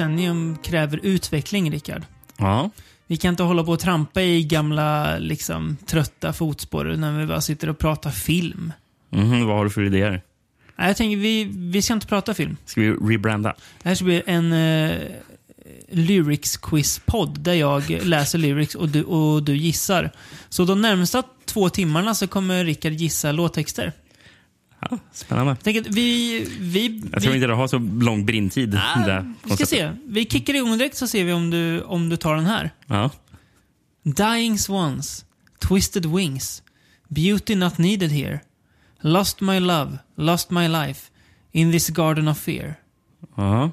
decennium kräver utveckling, Rickard. Ja. Vi kan inte hålla på och trampa i gamla, liksom, trötta fotspår när vi bara sitter och pratar film. Mhm, vad har du för idéer? Nej, jag tänker, vi, vi ska inte prata film. Ska vi rebranda? Det här ska bli en uh, lyrics-quiz-podd där jag läser lyrics och du, och du gissar. Så de närmsta två timmarna så kommer Rickard gissa låttexter. Ja, spännande. Att vi... vi Jag tror vi, inte det har så lång brintid. Ah, vi ska se. Vi kickar igång direkt så ser vi om du, om du tar den här. Ja. Dying Swans, Twisted Wings, Beauty Not Needed Here, Lost My Love, Lost My Life, In This Garden of Fear. ja.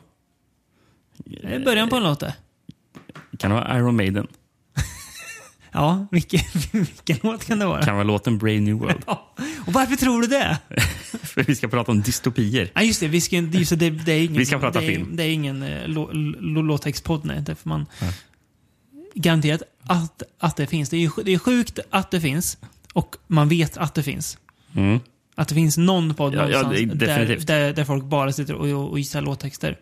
Det är början på en låt det. Kan det vara Iron Maiden? Ja, vilken, vilken låt kan det vara? Kan vara låten Brave New World? Ja. Och varför tror du det? För vi ska prata om dystopier. Ja, just det. Vi ska, just det, det är ingen, Vi ska prata det är, film. Det är ingen uh, låttextpodd, nej. Det får man garanterat att, att det finns. Det är, det är sjukt att det finns. Och man vet att det finns. Mm. Att det finns någon podd Ja, ja, någonstans där, där, där folk bara sitter och, och gissar låttexter.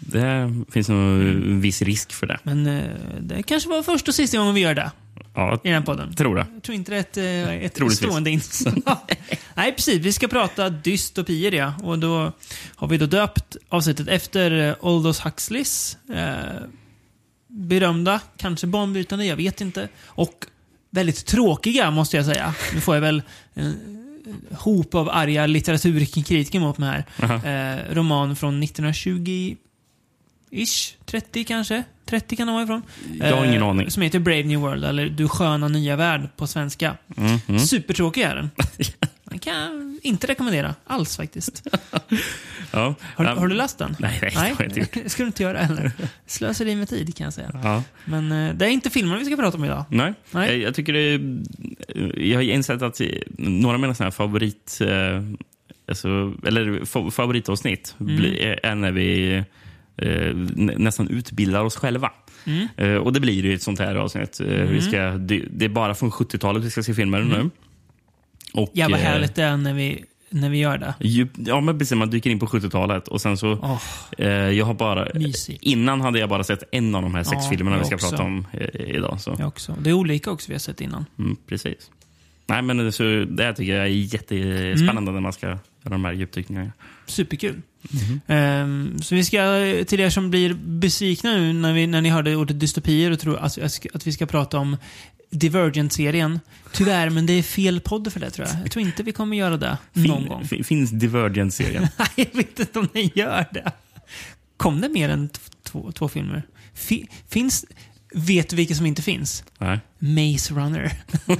Det finns nog en viss risk för det. Men eh, det kanske var första och sista gången vi gör det Ja, i den här podden. tror det. Jag tror inte det är ett, eh, ett stående inslag. Nej, precis. Vi ska prata dystopier, ja. Och då har vi då döpt avsnittet efter eh, Aldous Huxleys eh, berömda, kanske banbrytande, jag vet inte. Och väldigt tråkiga, måste jag säga. Nu får jag väl en hop av arga litteraturkritiker mot mig här. Eh, roman från 1920 Ish, 30 kanske? 30 kan det vara ifrån. Jag har ingen Eh, aning. Som heter Brave New World, eller Du sköna nya värld på svenska. Mm, mm. Supertråkig är den. Den kan jag inte rekommendera alls faktiskt. Ja. Har, Ja, har du läst den? Nej, nej, det har jag inte gjort. det ska du inte göra heller. Slöseri med tid kan jag säga. Ja. Men eh, det är inte filmerna vi ska prata om idag. Nej. Nej. Jag, jag tycker det är, Jag har insett att några av mina såna här favorit... Eh, alltså, eller fa- favoritavsnitt Mm. är när vi eh, nä- nästan utbildar oss själva. Mm. Eh, och det blir ju ett sånt här avsnitt. Eh, vi ska, det, det är bara från 70-talet vi ska se filmer nu. Och, Jävla eh, härligt det är när vi, när vi gör det. Ja, men precis. Man dyker in på 70-talet och sen så... Åh, Eh, jag har bara, innan hade jag bara sett en av de här sex Ja, filmerna vi ska också. prata om eh, idag. Så. jag också. Det är olika också vi har sett innan. Mm, precis. Nej, men så, det här tycker jag är jättespännande när man ska göra de här djupdykningarna. Superkul. Ehm, så vi ska, till er som blir besvikna nu när, vi, när ni hörde ordet dystopier och tror att, att vi ska prata om Divergent-serien. Tyvärr, men det är fel podd för det tror jag. Jag tror inte vi kommer göra det någon Fin, gång. fin, finns Divergent-serien? Nej, jag vet inte om den gör det. Kom det mer än två filmer? Fi, finns... Vet du vilka som inte finns? Nej. Maze Runner.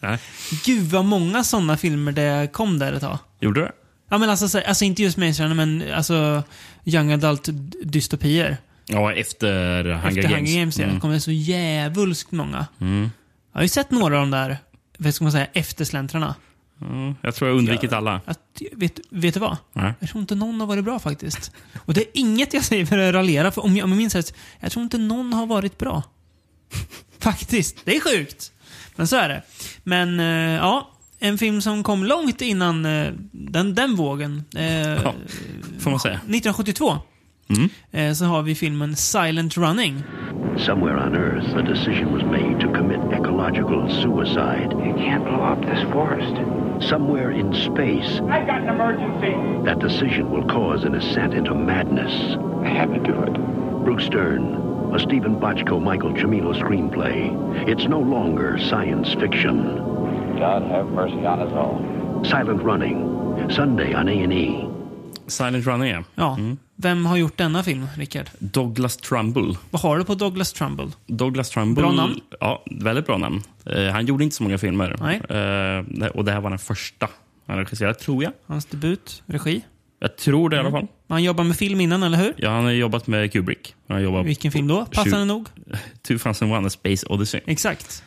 Nej. Gud vad många sådana filmer det kom där ett tag. Gjorde det? Ja men alltså, så- alltså inte just Maze Runner, men alltså young adult dystopier. Ja, efter Hunger Efter Games. Hunger Games Mm. kom det så jävulskt många. Mm. Jag har ju sett några av de där, vad ska man säga, eftersläntrarna. Mm. Jag tror jag undvikit alla. Att, vet, vet du vad? Nej. Jag tror inte någon har varit bra faktiskt. Och det är inget jag säger för att raljera, för om jag, om jag minns rätt, jag tror inte någon har varit bra. faktiskt. Det är sjukt. Men så är det. Men eh, ja, en film som kom långt innan eh, den, den vågen. Eh, Ja, får man säga. 1972. Mm. Eh, så har vi filmen Silent Running. Somewhere on Earth, a decision was made to commit ecological suicide. You can't blow up this forest. Somewhere in space, I've got an emergency. that decision will cause an ascent into madness. I had to do it. Bruce Stern, a Stephen Bochco Michael Cimino screenplay. It's no longer science fiction. God have mercy on us all. Silent Running, Sunday on A&E. Silent Running, ja. Ja. Vem har gjort denna film, Rickard? Douglas Trumbull. Vad har du på Douglas Trumbull? Douglas Trumbull. Bra namn. Ja, väldigt bra namn. Eh, han gjorde inte så många filmer. Nej. Eh, det- och det här var den första han regisserade, tror jag. Hans debut, regi. Jag tror det i alla fall. Han jobbar med film innan, eller hur? Ja, han har jobbat med Kubrick. Han jobbat Vilken film då? Passande nog. 2001 A Space Odyssey. Exakt.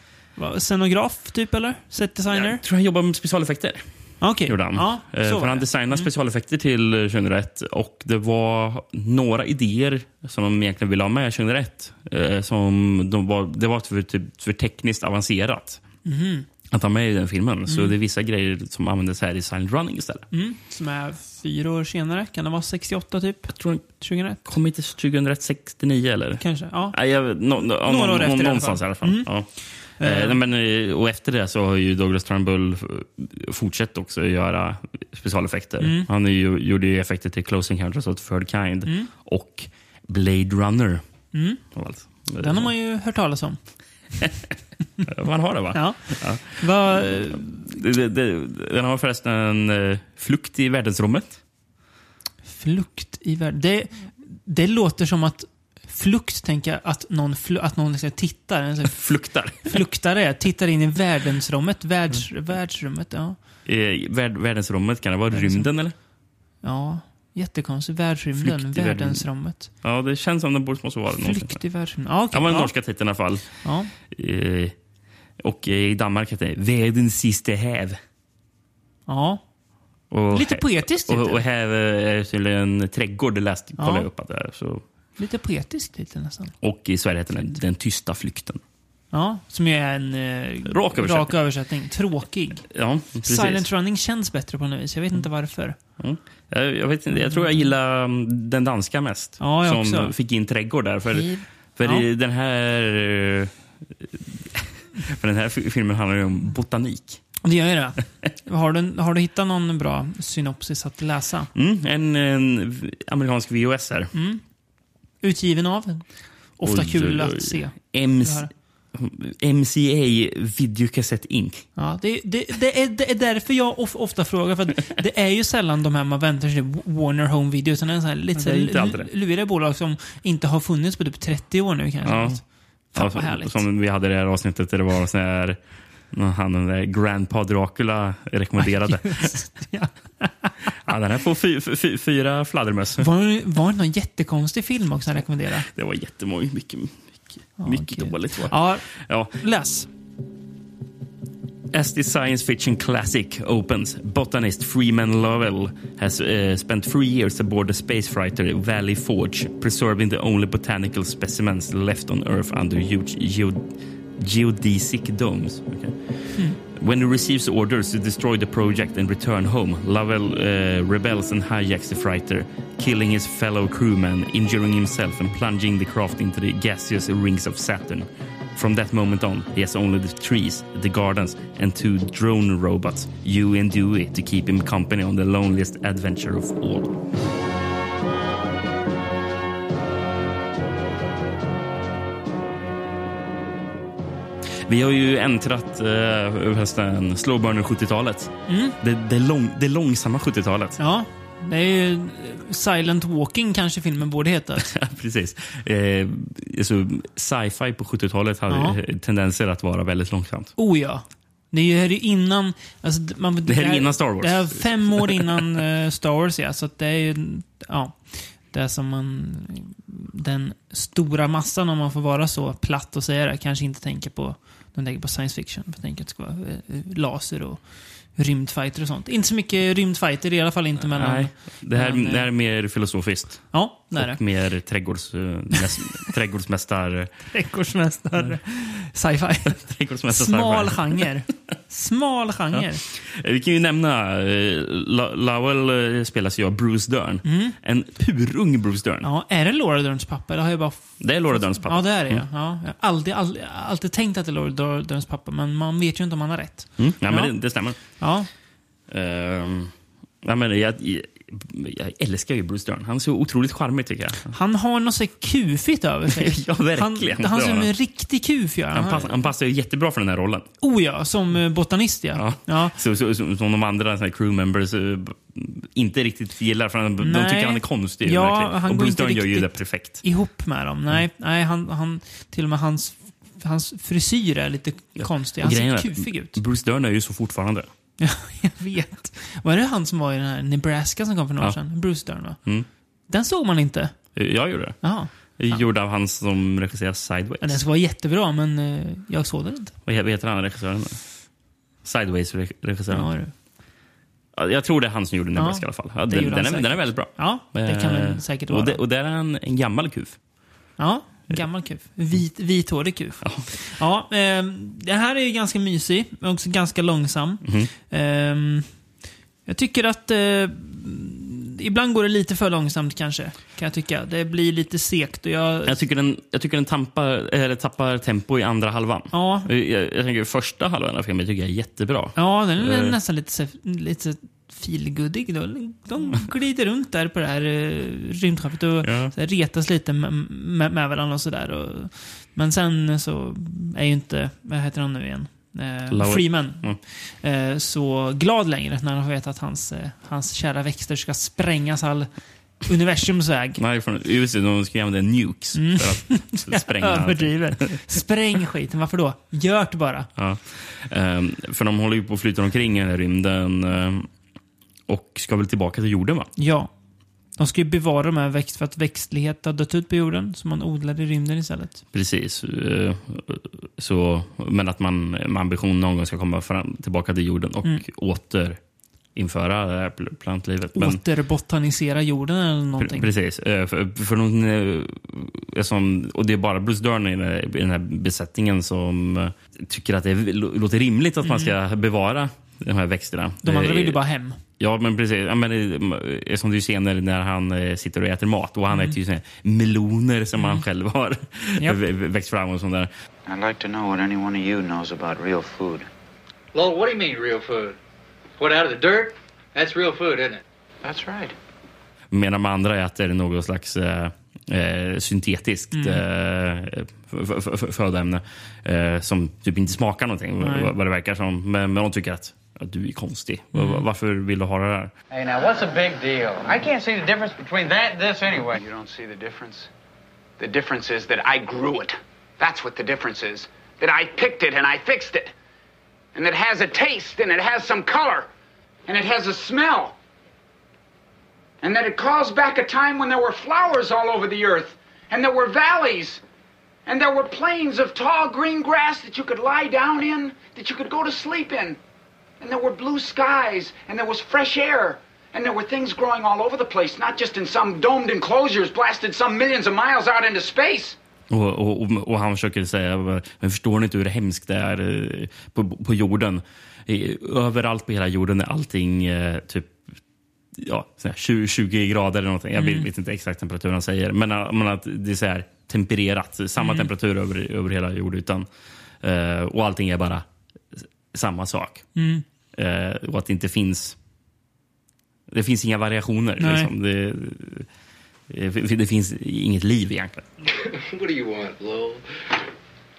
Scenograf, typ, eller? Set designer? Jag tror han jobbar med specialeffekter. Okej. Gjorde han. Ja, Eh, så han designade specialeffekter till 2001 och det var några idéer som de egentligen ville ha med 2001. Eh, som de var, det var för, typ, för tekniskt avancerat. att ha med i den filmen. Så det är vissa grejer som användes här i Silent Running istället. Mm. Som är fyra år senare. Kan det vara 68 typ? Jag tror den 2001? kom inte 2069 eller? Kanske. Ja. Nej, jag, no, no, Några någon, år efter i alla någonstans i alla fall. Ja. Eh, men, eh, och efter det så har ju Douglas Turnbull fortsatt också göra specialeffekter. Mm. Han ju, gjorde ju effekter till Closing Counters of the Third Kind och Blade Runner. av allt. Mm. Den har man ju hört talas om. Man har det va? Ja. Det, det, den har förresten en flukt i världsrummet. Flukt i världen. Det, det låter som att flukt, tänker jag, att någon, fl, att någon liksom tittar. Sån här Fluktar. fluktare tittar in i världensrummet. Världs, världsrummet, ja. I värld, världsrummet, kan det vara rymden eller? Ja, jättekonstigt. Världsrymden, Flykt i världensrummet. Ja, det känns som det borde måste vara någonting. Flykt i världsrymmet. Ja, Det okej. var den ja. norska titeln i alla fall. Ja. Eh, och i Danmark heter det Världens sista häv. ja. Och Lite poetiskt Och, och häv är tydligen en trädgård, det läste Ja. kollade jag upp att det är. Så. Lite poetisk titel nästan. Och i Sverige heter den Den tysta flykten. Ja, som ju är en eh, Rak översättning. rak översättning. Tråkig. Ja, precis. Silent running känns bättre på något vis. Jag vet inte varför. Mm. Jag, jag, vet inte, jag tror jag gillar mm, den danska mest. Ja, som också. fick in trädgård där. För, för Ja. i den här... eh, För den här fi- filmen handlar ju om botanik. Det gör ju det. Har du, har du hittat någon bra synopsis att läsa? Mm, en, en amerikansk VOS här. Mm. Utgiven av? Ofta Oj, kul oj, oj. att se. MC. MCA Videocassette Inc. Ja, det, det, det, är, det är därför jag of, ofta frågar. För att det är ju sällan de här man väntar sig Warner Home Video. Utan det är en lite luriga bolag som inte har funnits på typ 30 år nu kanske. Ja. Fan Ja, som, härligt. som vi hade i det här avsnittet där det var sån här han den där Grandpa Dracula rekommenderade. ja. ja, den här får fy, fy, fyra fladdermöss. Var, var det någon jättekonstig film också han rekommenderade? Det var jättemånga, mycket, mycket, mycket gud. dåligt. Va? Ja, Ja. läs. As the science fiction classic opens, botanist Freeman Lovell has uh, spent three years aboard the space freighter Valley Forge, preserving the only botanical specimens left on Earth under huge geo- geodesic domes. Okay. When he receives orders to destroy the project and return home, Lovell uh, rebels and hijacks the freighter, killing his fellow crewmen, injuring himself, and plunging the craft into the gaseous rings of Saturn. From that moment on, he has only the trees, the gardens, and two drone robots, Huey and Dewey, to keep him company on the loneliest adventure of all. Vi har ju äntrat eh, slowburner 70-talet. Det, det, lång, det långsamma 70-talet. Ja, det är ju eh, Silent Walking kanske filmen borde heta. Precis. Eh, alltså, sci-fi på 70-talet hade Ja. ju tendenser att vara väldigt långsamt. Oh ja. Det är ju här är innan... Alltså, man, Det här är innan Star Wars. Det är fem år innan eh, Star Wars, ja. Så att det är ju... Ja. Det som man... Den stora massan, om man får vara så platt och säga det, kanske inte tänker på... De tänker på science fiction. De tänker att det ska vara eh, laser och rymdfighter och sånt. Inte så mycket rymdfighter, i alla fall inte mellan... Nej, det här, eh, det här är mer filosofiskt. Ja, är och mer trädgårds, eh, mäs, trädgårdsmästar... Trädgårdsmästare. Sci-fi. trädgårdsmästar Smal sci-fi. genre. Smal genre. Eh, Vi kan ju nämna, eh, Lo- Lowell eh, spelas ju av Bruce Dern. En purung Bruce Dern. Mm. Ja, är det Laura Derns pappa? Det har jag bara... Det är Laura Derns pappa. Ja, det är det ja. ja. Jag har alltid, alltid, alltid tänkt att det är Laura Derns pappa, men man vet ju inte om han har rätt. Mm. Ja, men Ja. det, det stämmer. Ja, Ehm, ja, men jag, jag, älskar ju Bruce Dern. Han är så otroligt charmig tycker jag. han har något så kufigt över sig. Ja, verkligen. Han, han ser ut som en riktig kuf, gör Han, pass, han passar ju jättebra för den här rollen. Oh ja, som eh, botanist ja. Ja. ja. Så, så, så, som de andra så crew members eh, inte riktigt gillar. För han, de tycker han är konstig. Ja, verkligen. han och Bruce Dern gör ju det perfekt. Ihop med dem. Nej, nej han, han, till och med hans, hans frisyr är lite konstig. Han ser kufig ut. Bruce Dern är ju så fortfarande. Ja, jag vet. Var det han som var i den här Nebraska som kom för några år Ja. sedan? Bruce Dern, va? Mm. Den såg man inte. Jag gjorde det. Jaha. Gjord av han som regisserar Sideways. Ja, den ska vara jättebra, men eh, jag såg den inte. Vad he- vad heter han regissören? Sideways-regissören. Ja, du. Ja, jag tror det är han som gjorde Nebraska i alla fall. Ja, det den, gjorde den, är, den är väldigt bra. ja det kan Eh, den säkert vara. och, det, och där är han en gammal kuf. Ja, Gammal kuf. Vit, vithårig kuf. Ja, ehm, det här är ju ganska mysig, men också ganska långsam. Mhm. Ehm, jag tycker att eh, ibland går det lite för långsamt kanske, kan jag tycka. Det blir lite segt och jag... Jag tycker den, jag tycker den tampar, eller tappar tempo i andra halvan. Ja, Jag, jag tänker första halvan av filmen tycker jag är jättebra. ja den är Eh. nästan lite, lite feelgoodig. De, de glider runt där på det här uh, rymdskeppet och Ja. så här, retas lite med, med, med varandra och sådär. Men sen så är ju inte, vad heter han nu igen? Eh, Freeman. Mm. Eh, så glad längre när han vet att hans, eh, hans kära växter ska sprängas all universums väg. Nej, från USA de ska använda nukes Mm. för att spränga. Överdriver. Spräng skiten. Varför då? Gör det bara. Ja. Ehm, för de håller ju på att flyta omkring i den här rymden ehm, och ska väl tillbaka till jorden va? Ja. De ska ju bevara de här växt för att växtlighet har dött ut på jorden. Så man odlar i rymden istället. Precis. Eh, Så, men att man med ambition någon gång ska komma fram, tillbaka till jorden och Mm. återinföra det här pl- plantlivet. Men, Återbotanisera jorden eller någonting. precis. Eh, För, för någon, eh, som, och det är bara Bruce Dern i den här, besättningen som tycker att det låter rimligt att man ska bevara de här växterna. Mm. De andra vill ju bara hem. Ja, men precis. Ja, men, det- som du ser när, när han eh, sitter och äter mat. Och han äter ju såna meloner som han själv har Mm. Vä- växt fram och sånt där. I'd like to know what any one of you knows about real food. Lowell, what do you mean real food? What, out of the dirt? That's real food, isn't it? That's right. Medan de andra äter något slags eh, eh, syntetiskt Mm. eh, födoämne eh, som typ inte smakar någonting, Nej. vad, det verkar som. Men, men de tycker att du är konstig. Mm. Varför vill du ha det där? Hey, now, what's a big deal? I can't see the difference between that and this anyway. You don't see the difference? The difference is that I grew it. That's what the difference is. That I picked it and I fixed it. And it has a taste and it has some color. And it has a smell. And that it calls back a time when there were flowers all over the earth. And there were valleys. And there were plains of tall green grass that you could lie down in, that you could go to sleep in. And there were blue skies, and there was fresh air, and there were things growing all over the place, not just in some domed enclosures blasted some millions of miles out into space. Och, och, och- han försöker säga, men förstår ni inte hur hemskt det är eh, på, på jorden? I- Överallt på hela jorden är allting eh, typ ja, så här 20, 20 grader eller någonting. Jag vet, vet inte exakt temperatur han säger. Men, eh, men att det är så här tempererat. Samma temperatur över, över hela jordytan. Eh, och allting är bara samma sak. Eh, och att det inte finns... Det finns inga variationer. Nej. Liksom. Det, det, det finns inget liv egentligen. what do you want, Lowell?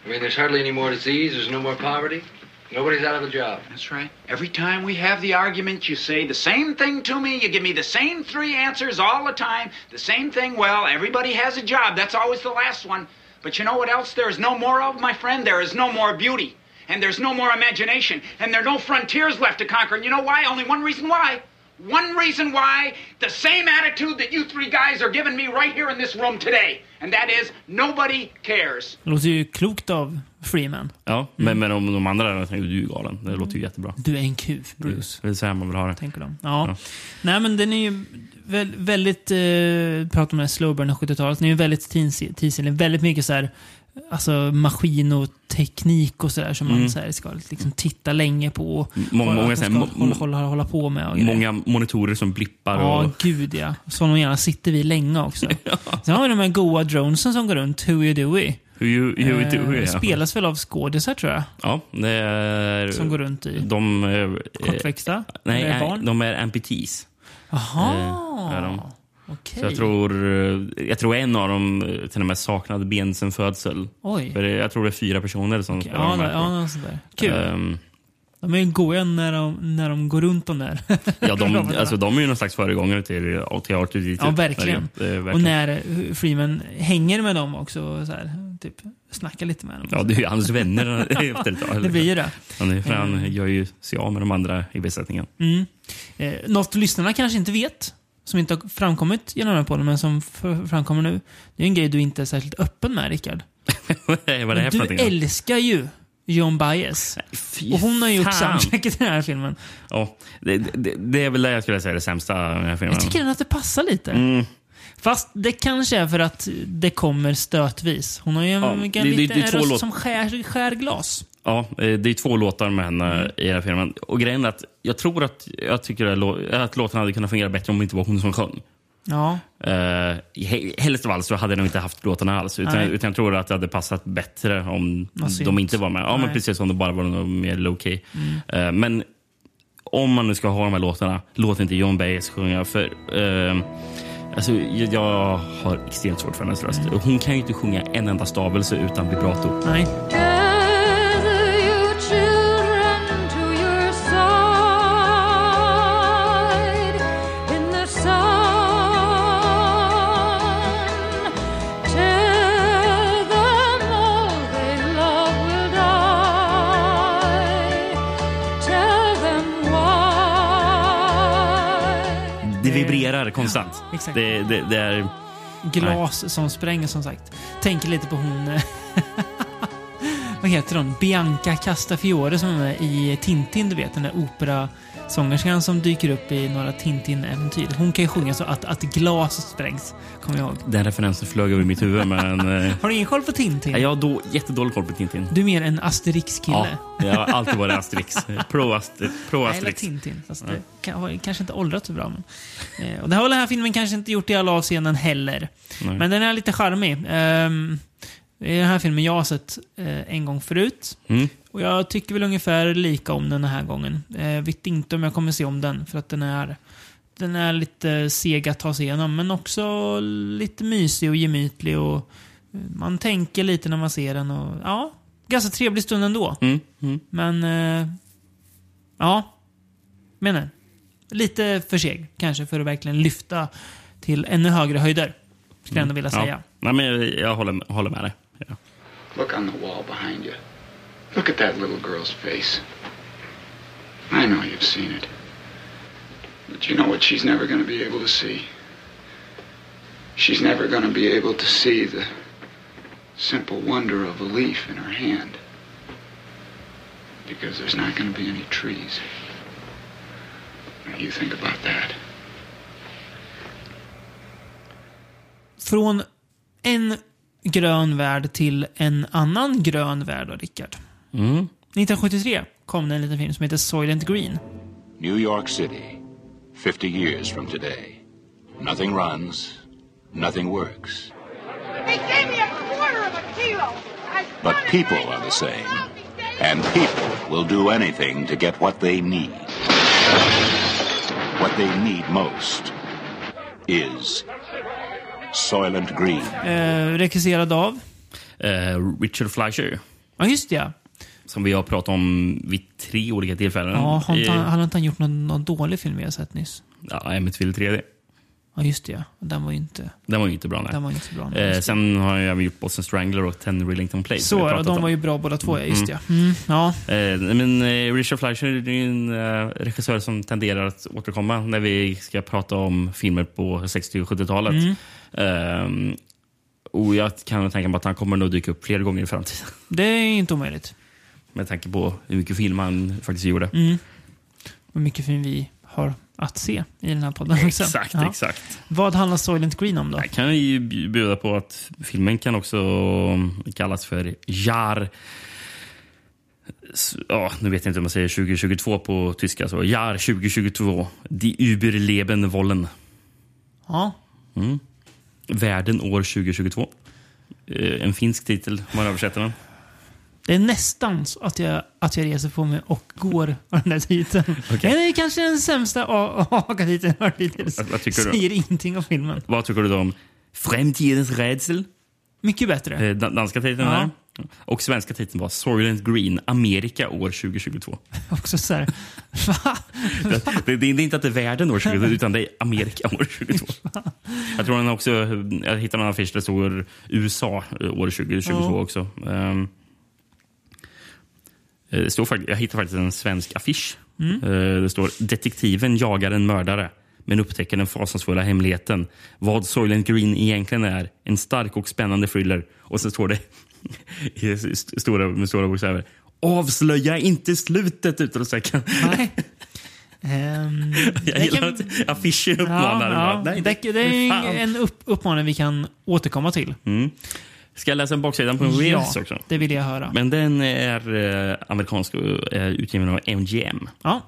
I mean, there's hardly any more disease, there's no more poverty. Nobody's out of a job. That's right. Every time we have the argument, you say the same thing to me. You give me the same three answers all the time. The same thing. Well, everybody has a job. That's always the last one. But you know what else there is no more of, my friend? There is no more beauty. And there's no more imagination. And there are no frontiers left to conquer. And you know why? Only one reason why. One reason why. The same attitude that you three guys are giving me right here in this room today. And that is nobody cares. Det låter ju klokt av Freeman. Ja, men, men om de andra tänker du är galen. Det låter ju jättebra. Du är en kuf, Bruce. Det är så här man vill ha det. Tänker de. Ja. Ja. Nej, men den är ju vä- väldigt... Eh, pratar om det här slowburn och 70-talet. Den är ju väldigt tidsenlig. Väldigt mycket så här... Alltså maskin och teknik och sådär som man Mm. så här, ska liksom titta länge på. Och Många- många man här ska mo- hålla, hålla, hålla på med. Och grejer. Många monitorer som blippar. Ja, Och, gud ja. Som gärna sitter vi länge också. Sen har vi de här goa dronesen som går runt, Huey och Dewey. hur, hur, hur, hur, Eh, hur, spelas väl av skådisar tror jag. Ja, det är... Som går runt i. De är... Kortväxta? Nej, nej, barn? de är amputees. Jaha. Eh, är de. Okej. Så jag tror, eh, jag tror en av dem eh, till och med saknade ben sen födsel. Oj. För jag tror det är fyra personer som Okej, spelar Ja, de här ja, två. något sånt där. Kul. Ehm, De är ju goa när de, när de går runt de där. ja, de, alltså, de är ju någon slags föregångare till, till Arthur D. Ja, verkligen. Verkligen. Och när eh, Freeman hänger med dem också så här, typ snackar lite med dem. Ja, det är ju hans vänner efter ett tag. det blir ju det. Han, han gör ju sig av med de andra i besättningen. Mm. Eh, något lyssnarna kanske inte vet, som inte har framkommit genom den här podden, men som framkommer nu. Det är en grej du inte är särskilt öppen med, Rickard. Vad är det här för Du älskar ju John Baez. Fy Och hon har gjort soundtracket till den här filmen. Ja, det, det, det är väl det jag skulle säga är det sämsta med den här filmen. Jag tycker att det passar lite. Mm. Fast det kanske är för att det kommer stötvis. Hon har ju en, Ja, en det- det- liten det två röst som skär, skär glas. Ja, eh, det är två låtar med henne Mm. i den här filmen. Och grejen är att jag tror att, jag tycker att, lå- att låten hade kunnat fungera bättre om det inte var hon som sjöng. Ja. Uh, helst av allt så hade jag nog inte haft låtarna alls. Utan, Nej. utan jag tror att det hade passat bättre om de inte var med. Ja, men precis som det bara var något mer low key. Eh, men om man nu ska ha de här låtarna, låt inte John Baez sjunga. För eh, alltså, jag, jag har extremt svårt för hennes röst. Hon kan ju inte sjunga en enda stavelse utan vibrato. Nej. Vibrerar konstant. Exakt. Det, det, det är... Glas som spränger som sagt. Tänker lite på hon... eh, Vad heter hon? Bianca Castafiore som är med i Tintin, du vet. Den där operasångerskan som dyker upp i några Tintin-äventyr. Hon kan ju sjunga så att, att glas sprängs. Kommer jag ihåg. Den referensen flög över mitt huvud. Men, eh, Har du ingen koll på Tintin? jag har då jättedålig koll på Tintin. Du är mer en Asterix-kille. Ja, jag har alltid varit Asterix. Pro, Aster, pro Asterix. Tintin. Fast det kan, har kanske inte åldrats så bra. Men, eh, och det har väl den här filmen kanske inte gjort i alla avseenden heller. Nej. Men den är lite charmig. Um, det är den här filmen jag har sett eh, en gång förut. Mm. Och jag tycker väl ungefär lika om den här gången. Eh, vet inte om jag kommer se om den, för att den är, den är lite seg att ta sig igenom. Men också lite mysig och gemytlig. Och eh, man tänker lite när man ser den. Och, ja, ganska trevlig stund ändå. Mm. Mm. Men, eh, ja. Menar. Lite för seg kanske för att verkligen lyfta till ännu högre höjder. Skulle jag ändå vilja säga. Ja. Nej, men jag, jag håller, håller med dig. Ja. Look on the wall behind you. Look at that little girl's face. I know you've seen it. But you know what she's never going to be able to see? She's never going to be able to see the simple wonder of a leaf in her hand. Because there's not going to be any trees. Now you think about that. Från en grön värld till en annan grön värld, Rickard. Mm. 1973 kom det en liten film som heter Soylent Green. New York City, 50 years from today. Nothing runs, nothing works. They gave me a quarter of a kilo. But people are the same. And people will do anything to get what they need. What they need most is Soylent Green. Eh, regisserad av... Eh, Richard Fleischer, Ja, just det. Som vi har pratat om vid tre olika tillfällen. Ja, har inte, han, har inte han gjort någon, någon dålig film vi har sett nyss? ja, Amityville 3D. Ja, just det, ja. Den var ju inte, Den var ju inte bra. Nej. den var inte bra. Eh, sen har jag även gjort Boston Strangler och Ten Rillington Place. så, och de om. var ju bra båda två, ja. Just det, ja. Mm, ja. Eh, men eh, Richard Fleischer är ju en eh, regissör som tenderar att återkomma när vi ska prata om filmer på 60 och 70-talet. Mm. Ehm, och jag kan tänka mig att han kommer nog dyka upp fler gånger i framtiden. Det är inte omöjligt. Med tanke på hur mycket film han faktiskt gjorde. Mm. Hur mycket film vi har att se i den här podden. Exakt, Ja. exakt. Vad handlar Soylent Green om då? Jag kan ju bjuda på att filmen kan också kallas för Jar... Ja, nu vet jag inte om man säger 2022 på tyska. Så Jar 2022. Die Überleben wollen. Ja. Världen år 2022. Eh, En finsk titel, om man översätter den. Det är nästan så att jag, att jag reser på mig och går av den där titeln. Det är kanske den sämsta AGA-titeln jag hört hittills. Säger ingenting om filmen. Vad tycker du om Framtidens rädsel? Mycket bättre. Eh, dan- Danska titeln Ja. här. Och svenska titeln var Soylent Green, Amerika år 2022. Också så här, va? Det, det, det är inte att det är världen år 2022, utan det är Amerika år 2022. Jag tror han också, jag hittade en affisch där det står USA år 2022 Ja. också. Eh, det står, jag hittade faktiskt en svensk affisch. Eh, Det står detektiven jagar en mördare men upptäcker den fasansfulla hemligheten. Vad Soylent Green egentligen är. En stark och spännande thriller. Och så står det i stora, med stora bokstäver. Avslöja inte slutet! Utropstecken. Nej. Ehm, Jag det gillar kan- att affischen uppmanar. Ja, ja. Nej, Det, det är en upp, uppmaning vi kan återkomma till. Mm. Ska jag läsa en baksidan på en ja, också? det vill jag höra. Men den är eh, amerikansk och är utgiven av MGM. Ja.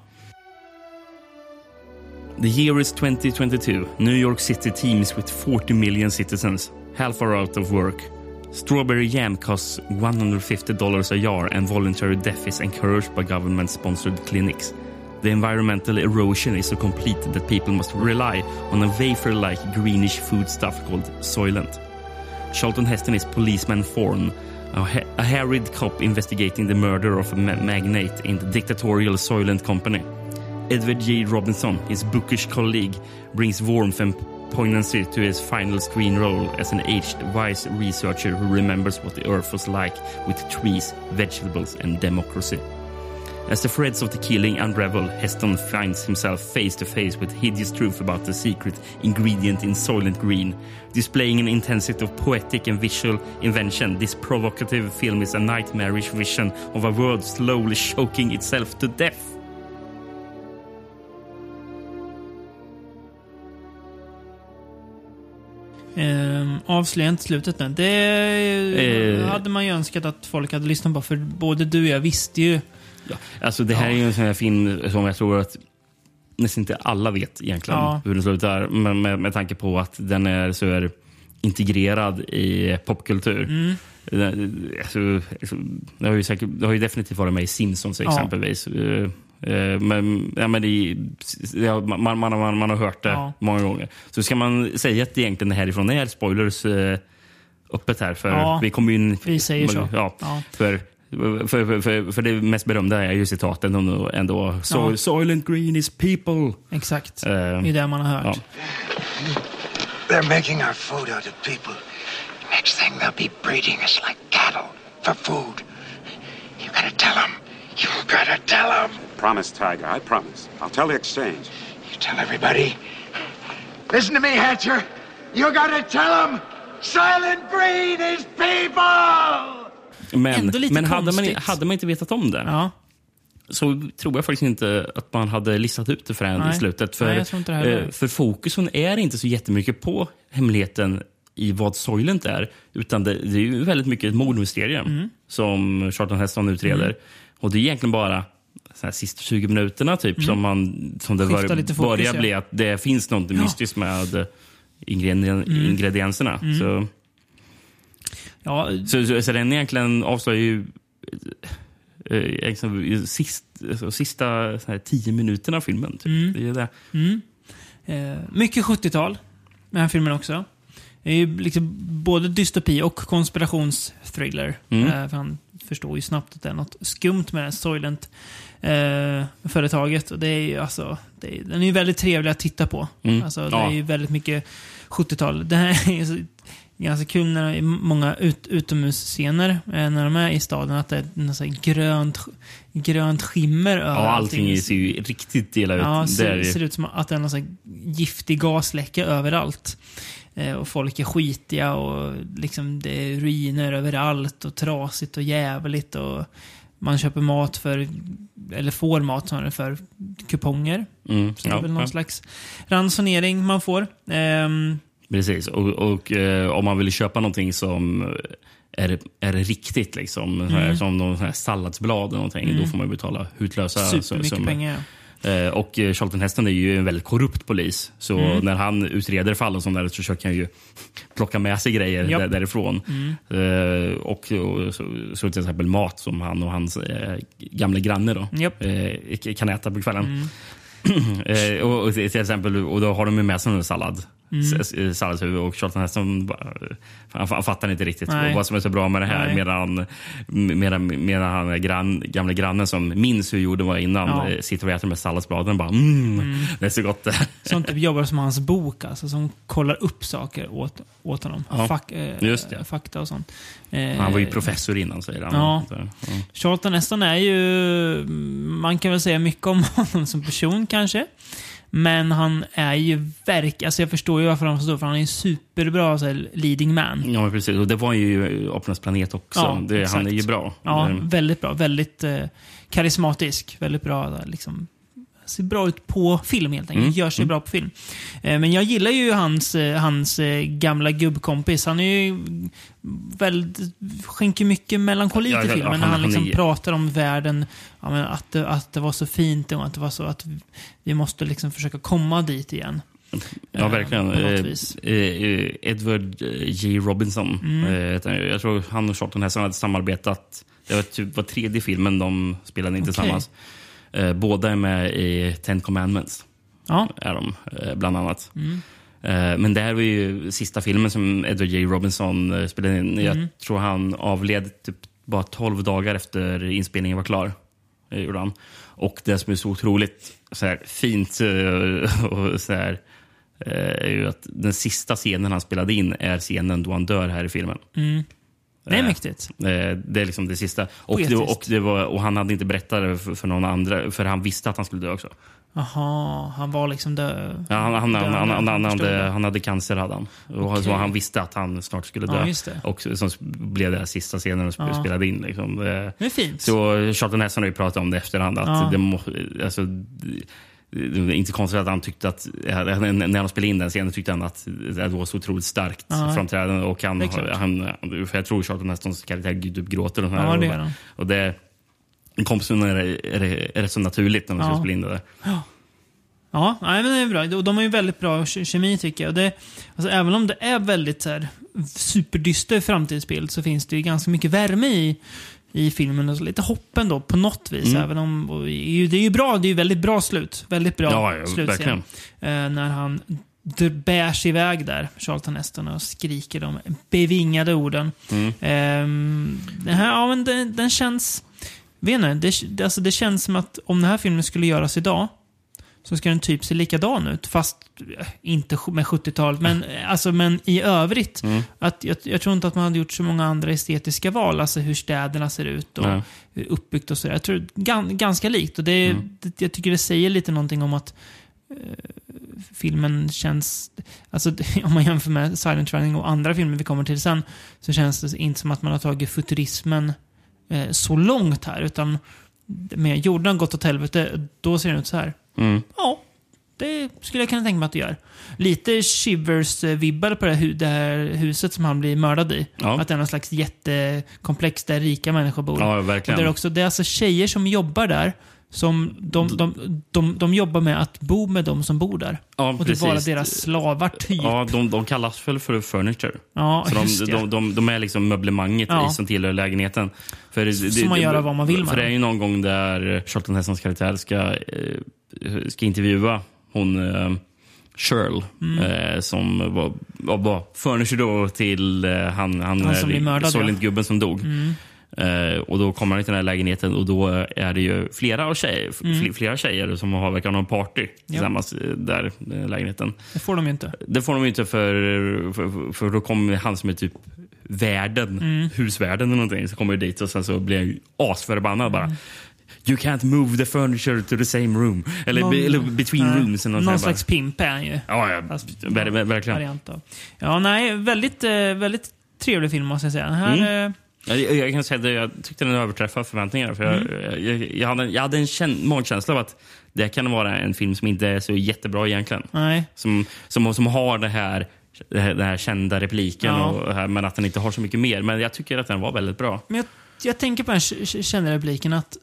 The year is 2022. New York City teems with 40 million citizens. Half are out of work. Strawberry jam costs $150 a jar and voluntary death is encouraged by government-sponsored clinics. The environmental erosion is so complete that people must rely on a wafer-like greenish foodstuff called Soylent. Charlton Heston is policeman Thorne, a, ha- a harried cop investigating the murder of a ma- magnate in the dictatorial Soylent Company. Edward J. Robinson, his bookish colleague, brings warmth and poignancy to his final screen role as an aged, wise researcher who remembers what the earth was like with trees, vegetables, and democracy. As the threads of the killing unravel, Heston finds himself face to face with hideous truth about the secret ingredient in Soylent Green. Displaying an intensity of poetic and visual invention, this provocative film is a nightmarish vision of a world slowly choking itself to death. Ehm, avslöja inte slutet nu. Det Eh. hade man ju önskat att folk hade lyssnat på. För både du och jag visste ju. Ja, alltså det här är ju en sån här film som jag tror att nästan inte alla vet egentligen Ja. hur den slutar. Men med, med tanke på att den är så här integrerad i popkultur. Mm. Den, alltså, alltså, det, har ju säkert, det har ju definitivt varit med i Simpsons Ja. exempelvis. Eh, eh, Men, ja, men det, ja, man, man, man, man har hört det Ja. många gånger. Så ska man säga att egentligen det härifrån är spoilers eh, öppet här. För Ja, vi kommer in, vi säger så. Ja, Ja. För, för, för, för, för det mest berömda är ju citaten ändå. ändå so, Ja. Soylent Green is people. Exakt. Eh, Det är det man har hört. ja. They're making our food out of people. Next thing they'll be breeding us like cattle for food. You gotta tell them. You gotta tell them. Promise, Tiger. I promise. I'll tell the exchange. You tell everybody. Listen to me, Hatcher. You gotta tell them. Silent Green is people! Men, men hade, man, hade man inte vetat om det Ja. så tror jag faktiskt inte att man hade listat ut det förrän Nej. i slutet. För, Nej, eh, för fokusen är inte så jättemycket på hemligheten i vad Soylent är. Utan det, det är ju väldigt mycket ett mordmysterium Mm. som Charlton Heston utreder. Och det är egentligen bara så här, sista 20 minuterna typ som, man, som det Mm. Bör, fokus, börjar ja. bli att det finns något mystiskt med Mm. ingredienserna. Så, Ja, så, så, så den egentligen avslöjar ju eh, egentligen sist, alltså, sista här, tio minuterna av filmen. Typ. Mm. Det är det. Eh, mycket 70-tal med den här filmen också. Det är ju liksom både dystopi och konspirationsthriller. Mm. Eh, för han förstår ju snabbt att det är något skumt med det här Soylent-företaget. och det är ju alltså, det är, den är ju väldigt trevlig att titta på. Mm. Alltså, det Ja. är ju väldigt mycket 70-tal. Det här är ganska kul när det är många ut, utomhusscener eh, när de är i staden. Att det är något grönt, grönt skimmer över Ja, allting ser ju riktigt illa ut. Ja, det ser, ju- ser ut som att det är någon giftig gasläcka överallt. Eh, och folk är skitiga och liksom det är ruiner överallt och trasigt och jävligt. Och man köper mat för, eller får mat snarare för kuponger. Mm, Så det är ja, väl någon ja. slags ransonering man får. Ehm, Precis. Och, och eh, om man vill köpa någonting som är, är riktigt, liksom, så här, Mm. som de här salladsblad eller någonting, då får man betala hutlösa supermycket summor. pengar. Eh, Och eh, Charlton Heston är ju en väldigt korrupt polis. Så Mm. när han utreder fall och sånt där så försöker han ju plocka med sig grejer Japp. där, därifrån. Mm. Eh, och, och så, så till exempel mat som han och hans eh, gamla granne då, Japp. eh, kan äta på kvällen. Mm. eh, och, och till exempel, och då har de med sig en sallad. Mm. S- eh, Salladshuvud och Charlton Heston han, han fattar inte riktigt Nej. vad som är så bra med det här. Nej. Medan, medan, medan han grann, gamla grannen som minns hur jorden var innan Ja. eh, sitter och äter med salladsbladen och bara mm, det är så gott det Som typ jobbar som hans bok, alltså. Som kollar upp saker åt, åt honom. Ja, Fak, eh. Fakta och sånt. Eh, Han var ju professor innan säger han. Ja. Så, ja. Charlton Heston är ju... Man kan väl säga mycket om honom som person kanske. Men han är ju verk... Alltså jag förstår ju varför han förstår, för han är en superbra så här, leading man. Ja, men precis. Och det var ju Apornas planet också. Ja, det, han är ju bra. Ja, väldigt bra. Väldigt eh, karismatisk. Väldigt bra liksom. Ser bra ut på film helt enkelt. Mm, Gör sig mm. bra på film. Eh, Men jag gillar ju hans, eh, hans eh, gamla gubbkompis. Han är ju väldigt, skänker mycket melankoli Ja, till ja, filmen. han- när han han liksom är- pratar om världen, ja, att, det, att det var så fint och att det var så att vi måste liksom försöka komma dit igen. Ja, verkligen. Eh, Edward J. Robinson. Mm. Han. jag tror han och Charlton Heston hade samarbetat. Det var typ var tredje filmen de spelade in Okej. tillsammans. Eh, båda är med i Ten Commandments. Ja. Är de, eh, bland annat. Mm. Eh, Men det här var ju sista filmen som Edward J. Robinson spelade in. Mm. Jag tror han avled typ bara 12 dagar efter inspelningen var klar. Det gjorde han. Och det som är så otroligt så här, fint och så här, är ju att den sista scenen han spelade in är scenen då han dör här i filmen. Mm. Det är Eh, mäktigt. eh, Det är liksom det sista. Och, det, och, det var, och han hade inte berättat det för, för någon andra, för han visste att han skulle dö också. Jaha, han var liksom död. Ja, han, han, han, han, han, han, hade, han hade cancer, hade han. Och så han visste att han snart skulle dö. Ja. Och så, blev det här sista scenen och Ja. spelade in. Liksom. Det, Det är fint. Så Charlton Heston har ju pratat om det efterhand. Att Ja. det, må, alltså, inte konstigt att han tyckte att, när han spelade in den scenen tyckte han att det var så otroligt starkt Ja. framträdande. Och han, Det är han, för jag tror Charlton Hestons karaktär typ gråter. Och. Ja, det gör han. Och det, kompisen är, det- är, det- är rätt så naturligt när man ska Ja. spela in det där. Ja, nej, men det är bra. De- De har ju väldigt bra ke- kemi tycker jag. Och det, alltså, även om det är väldigt så här, superdyster framtidsbild så finns det ju ganska mycket värme i, i filmen. Och så lite hopp ändå på något vis. Mm. Även om, det är ju- bra, det är ju väldigt bra slut. Väldigt bra Ja, ja, slutscen. Eh, när han bärs iväg där, Charlton Heston, och skriker de bevingade orden. Mm. Ehm, den här, ja men den, den känns... Vet inte, det- alltså det känns som att om den här filmen skulle göras idag så ska den typ se likadan ut. Fast eh, inte med 70-talet, men, eh, alltså, men i övrigt. Mm. Att, jag, jag tror inte att man hade gjort så många andra estetiska val. Alltså hur städerna ser ut och Nej. hur uppbyggt och sådär. Jag tror gan, ganska likt. Och det, Mm. det, jag tycker det säger lite någonting om att eh, filmen känns... Alltså om man jämför med Silent Running och andra filmer vi kommer till sen så känns det inte som att man har tagit futurismen eh, så långt här. Utan med jorden har gått åt helvete, då ser den ut så här. Mm. Ja, det skulle jag kunna tänka mig att det gör. Lite Shivers-vibbar på det här, det här huset som han blir mördad i. Ja. Att det är någon slags jättekomplex där rika människor bor. Ja, Och verkligen. det, är också, det är alltså tjejer som jobbar där. Som de, de, de, de jobbar med att bo med de som bor där. Ja, och det är bara deras slavar, typ. Ja, de, de kallas väl för furniture. Ja, så just de, det. de, de, de är liksom möblemanget Ja. i, som tillhör lägenheten. För det, Som man gör vad man vill med För det är ju någon gång där Charlton Hestons karaktär ska, eh, ska intervjua hon eh, Shirl, Mm. eh, som var, var, var furniture då till eh, han, han, Han blir mördad, ja. gubben som dog. Mm. Eh, och då kommer han till den här lägenheten och då är det ju flera, av tjejer, Mm. fl- flera tjejer som har, verkar ha någon party tillsammans eh, där här lägenheten. Det får de ju inte. Det får de inte för, för, för då kommer han som är typ värden, Mm. husvärden eller någonting, så kommer ju dit och sen så blir han ju asförbannad bara. You can't move the furniture to the same room. Eller, Någon- eller between nej, rooms. Eller Någon slags pimp är han ju. Ja, ja Fast- ver, ver, verkligen. Variant av. Ja, nej, väldigt, eh, väldigt trevlig film måste jag säga. Den här, Mm. eh, Jag, jag, jag kan säga att jag tyckte den överträffade förväntningarna. För Mm. jag, jag, jag hade, jag hade en kän, magkänsla av att det kan vara en film som inte är så jättebra egentligen. nej. Som, som, som har det här, den här kända repliken, Ja. och, här, men att den inte har så mycket mer. Men jag tycker att den var väldigt bra. Men jag, jag tänker på den kända repliken att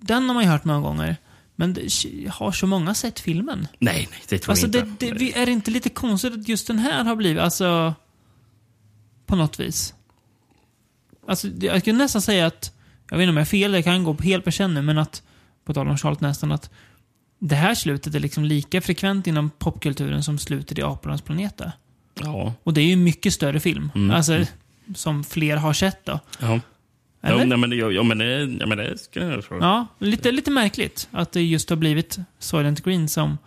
den har man ju hört många gånger. Men det, har så många sett filmen? Nej, nej det tror Alltså, jag det, inte. det, vi- är det inte lite konstigt att just den här har blivit, alltså... På något vis. Alltså, det- jag skulle nästan säga att, jag vet inte om jag har fel, det kan gå på helt på känner, men att, på tal om Charlotte nästan, att det här slutet är liksom lika frekvent inom popkulturen som slutet i Apornas planet är. Ja. Och det är ju en mycket större film. Mm. Alltså, som fler har sett då. Ja. Eller? Ja, men, ja, ja, men det, ja, men det skulle jag tro. Ja, lite, lite märkligt att det just har blivit Soylent Green som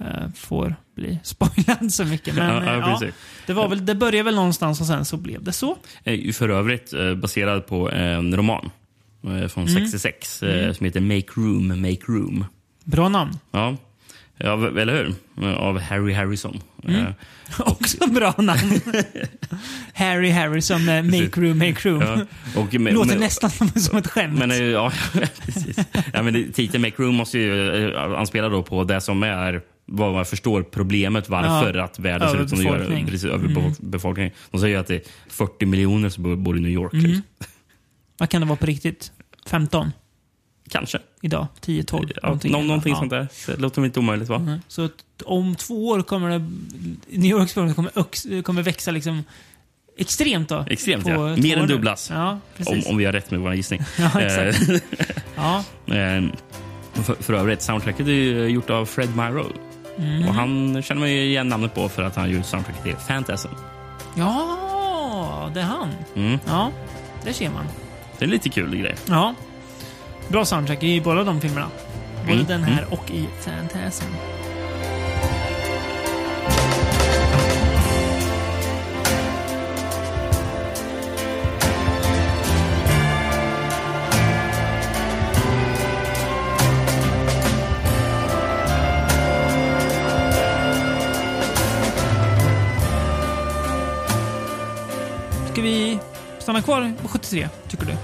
eh, får bli spoilad så mycket. Men Ja, eh, ja, ja, precis. det, var väl, det började väl någonstans och sen så blev det så. Eh, För övrigt eh, baserad på en roman eh, från Mm. 66 eh, Mm. som heter Make Room, Make Room. Bra namn. Ja. Ja, eller hur? Av Harry Harrison. Mm. Eh, Också bra namn. Harry Harrison med Make Room, Make Room. Ja, och med- Låter med- nästan som, ett skämt. Men, eh, ja, precis. Ja, men titeln Make Room måste ju eh, anspela då på det som är vad man förstår problemet varför Ja, att världen ser ut som det gör. överbefolkning. Precis, Mm. överbefolkning. De säger att det är 40 miljoner som bor- bor i New York. Mm. Liksom. Vad kan det vara på riktigt? 15? Kanske. Idag? 10, 12? Ja, någonting någonting sånt där. Det låter inte omöjligt va? Mm. Så om två år kommer det, New Yorks befolkning kommer, kommer växa liksom extremt då. Extremt ja. Mer än dubblas. Ja, om, om vi har rätt med vår gissning. Ja, exakt. Eh, Ja. eh, för, för övrigt, soundtracket är gjort av Fred Myrow. Mm. Och han känner man ju igen namnet på för att han gjort soundtracket till Phantasm. ja, det är han. Mm. Ja, det ser man. Det är en lite kul grej. Ja. Bra soundtrack i båda de filmerna. Både Mm, den här mm. och i Phantasm. Ska vi stanna kvar på 73, tycker du?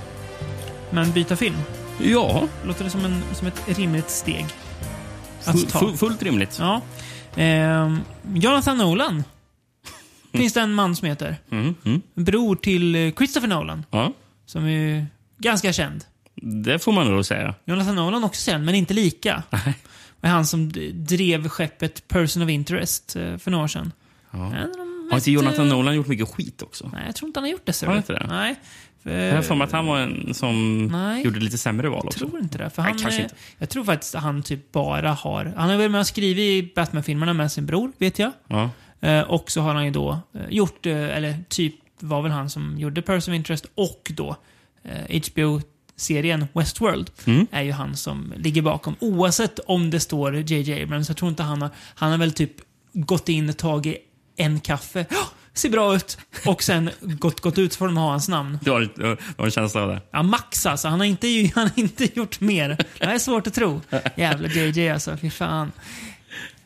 Men byta film? Ja. Låter det som, en, som ett rimligt steg? Full- full- fullt rimligt. Ja. Ehm, Jonathan Nolan. Finns det en man som heter. Mm, mm. Bror till eh, Christopher Nolan. Ja, Som är ganska känd. det får man nog säga. Jonathan Nolan också känd, men inte lika. Det är han som drev skeppet Person of Interest eh, för några år sedan. Ja. De Har mest, inte Jonathan eh, Nolan gjort mycket skit också? Nej, jag tror inte han har gjort det. Har inte det? Nej. För- Jag har för mig att han var en som Nej. gjorde lite sämre val Jag också. tror inte det. För Nej, han, eh, inte. Jag tror faktiskt att han typ bara har... Han har varit med och skrivit Batman-filmerna med sin bror, vet jag. Ja. Eh, och så har han ju då eh, gjort, eh, eller typ var väl han som gjorde Person of Interest och då eh, HBO-serien Westworld. Mm. Är ju han som ligger bakom. Oavsett om det står JJ Abrams, jag tror inte han har... Han har väl typ gått in och tagit en kaffe. "Ja, Ser bra ut. Och sen gått, gått ut för att har hans namn. Du har, du har en känsla av det? Ja, max alltså. Han har inte, han har inte gjort mer. Det här är svårt att tro. Jävla JJ alltså. Fy fan.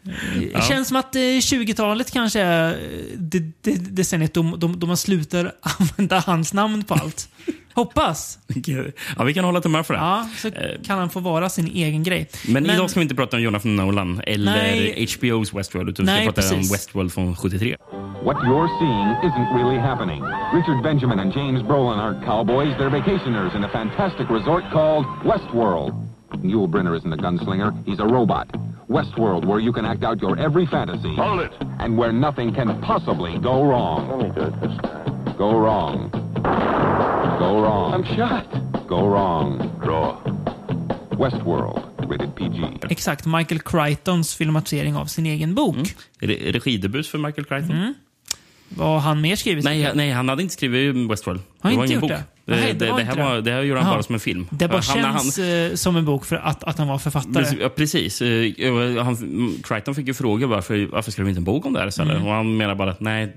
Det Ja. känns som att eh, 20-talet kanske är eh, det, det, decenniet då, då, då man slutar använda hans namn på allt. Hoppas. Ja, vi kan hålla tummarna för det. Ja, så kan han få vara sin egen grej. Men, idag ska vi inte prata om Jonathan Nolan eller Nej. HBO's Westworld, utan vi Nej, ska prata precis. om Westworld från 73. What you're seeing isn't really happening. Richard Benjamin and James Brolin aren't cowboys. They're vacationers in a fantastic resort called Westworld. Yul Brynner isn't a gunslinger. He's a robot. Westworld, where you can act out your every fantasy. Hold it. And where nothing can possibly go wrong. Let me do it this time. Go wrong. Go wrong. I'm shot. Go wrong. Draw. Westworld, rated PG. Exakt. Michael Crichtons filmatisering av sin egen bok. Mm. Regidebut för Michael Crichton? Mm. Vad han mer skrivit? Nej, nej, han hade inte skrivit Westworld. Har det var inte ingen bok. det? Nej, det, det det, var det, här var, det här gjorde han Jaha. bara som en film. Det bara Han- han- känns eh, som en bok för att, att han var författare. Ja, precis. Eh, Han, Crichton fick ju fråga varför, varför skrev inte en bok om det här istället? Mm. Och han menar bara att nej,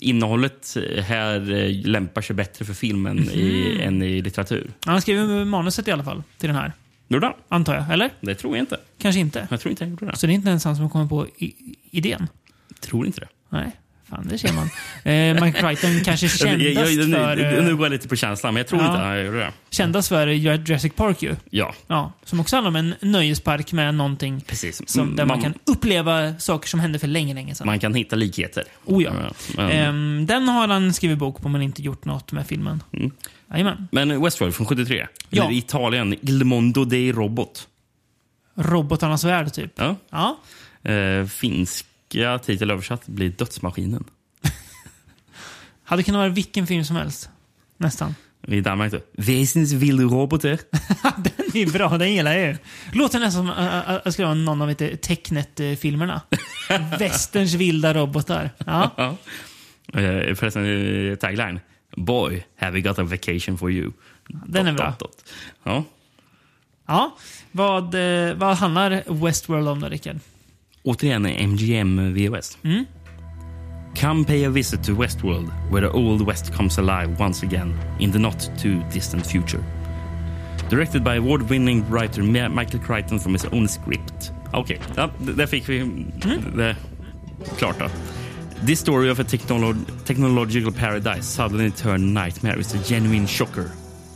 innehållet här eh, lämpar sig bättre för filmen i, Mhm. än i litteratur. Han skrev manuset i alla fall till den här. Gjorde han? Antar jag, eller? Det tror jag inte. Kanske inte. Jag tror inte han gjorde det. Så det är inte ens han som har kommit på i, idén? tror inte det. Nej, fan det ser man. Eh, Mike Crichton kanske kändast jag, jag, nu, för... eh, nu går jag lite på känslan, men jag tror ja. inte han gjorde det. Kändast för Jurassic Park ju. Ja, Ja, som också handlar om en nöjespark med någonting precis. som, där man, Man- kan uppleva saker som hände för länge, länge sedan. Man kan hitta likheter. Oh ja. men, Ehm, den har han skrivit bok på men inte gjort något med filmen. Mm. Men Westworld från 73. Ja. Eller Italien, Il Mondo dei Robot. Robotarnas värld, typ. Ja. Ja. Eh, finska titel översatt blir Dödsmaskinen. Hade kunnat vara vilken film som helst. Nästan. I Danmark då. Väsensvildrobotar. Den är bra, den gillar jag ju. Låter nästan som äh, äh, jag skulle vara någon av inte Tecknet-filmerna. Västerns vilda robotar. Ja. Ja. Eh, förresten, eh, tagline. Boy, have we got a vacation for you. Den är Dot, bra. dot, dot. Ja. ja. Vad, eh, vad handlar Westworld om då, Rickard? Återigen MGM VOS. Mm. Come pay a visit to Westworld, where the old West comes alive once again in the not too distant future. Directed by award-winning writer Michael Crichton from his own script, Okej, ja, d- där fick vi Mm. det klart. Då. This story of a technolo- technological paradise suddenly turned nightmare is a genuine shocker.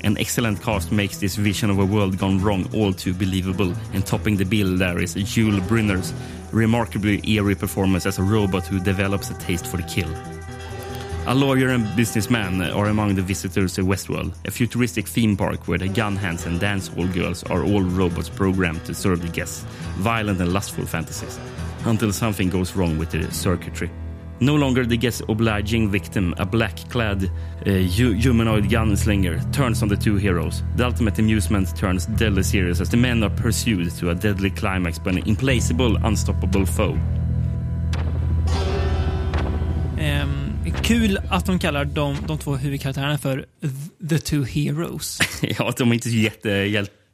An excellent cast makes this vision of a world gone wrong all too believable. And topping the bill there is Jules Brynner's remarkably eerie performance as a robot who develops a taste for the kill. A lawyer and businessman are among the visitors to Westworld, a futuristic theme park where the gun hands and dance hall girls are all robots programmed to serve the guests violent and lustful fantasies, until something goes wrong with the circuitry. No longer the guest's obliging victim, a black-clad uh, hu- humanoid gunslinger turns on the two heroes. The ultimate amusement turns deadly serious as the men are pursued to a deadly climax by an implacable, unstoppable foe. Ehm, kul att de kallar de, de två huvudkaraktärerna för The Two Heroes. ja, de är inte så jätte,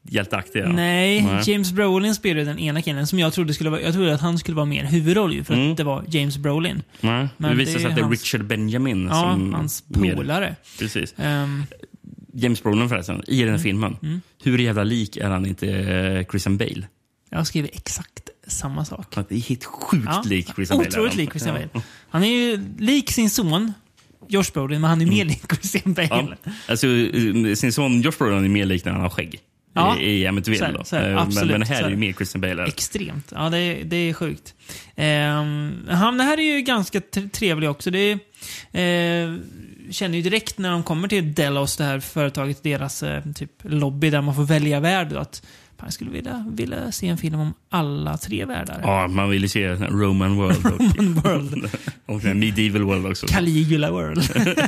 hjäl, hjälteaktiga. Nej, James Brolin spelade den ena killen som jag trodde skulle vara... Jag trodde att han skulle vara mer huvudroll ju, för Mm. att det var James Brolin. Nej, Men det visar sig att det är hans- Richard Benjamin Ja, som... hans polare. Precis. Ehm, James Brolin förresten, i den här filmen. mm. Hur jävla lik är han inte eh, Christian Bale? jag skriver exakt samma sak. Han är helt sjukt Ja, lik Christian Bale. Otroligt lik Christian. Bale. Han är ju lik sin son, Josh Brolin, men han är mer lik Christian Bale. Mm. Ja. Alltså, eh, sin son Josh Brolin är mer lik när han har skägg. Ja. I. Så här- då. så här, Eh, men, men här är det mer Christian Bale. Extremt. Ja, det, är- det är sjukt. Um, han det här är ju ganska trevlig också. Det är, eh, känner ju direkt när de kommer till Delos, det här företaget, deras eh, typ lobby där man får välja värld. Att jag skulle vilja, vilja se en film om alla tre världar. Ja, man vill ju se Roman World. Roman World. och Medieval World också. Caligula World.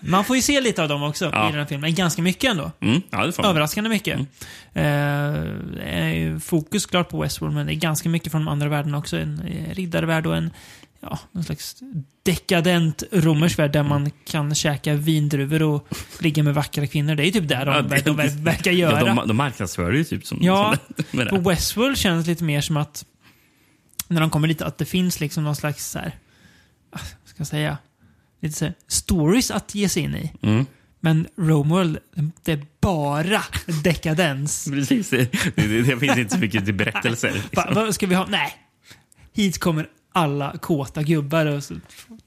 man får ju se lite av dem också Ja. i den här filmen. Ganska mycket ändå. Mm, ja, det. Överraskande mycket. Eh, det är ju fokus klart på Westworld, men det är ganska mycket från de andra världarna också. En eh, riddarvärld och en ja, någon slags dekadent romersk värld där man kan käka vindruvor och ligga med vackra kvinnor. Det är typ där de, Ja, de, de det- verkar göra. Ja, de, de marknadsför det ju typ som, Ja, som på det. Westworld känns det lite mer som att när de kommer lite att det finns liksom någon slags så här, ah, vad ska jag säga, lite så här, stories att ge sig in i. Mm. Men Romeworld, det är bara dekadens. Precis, det, det, det finns inte så mycket till berättelser. Va, Liksom. vad ska vi ha? Nej. Hit kommer alla kåta gubbar och så,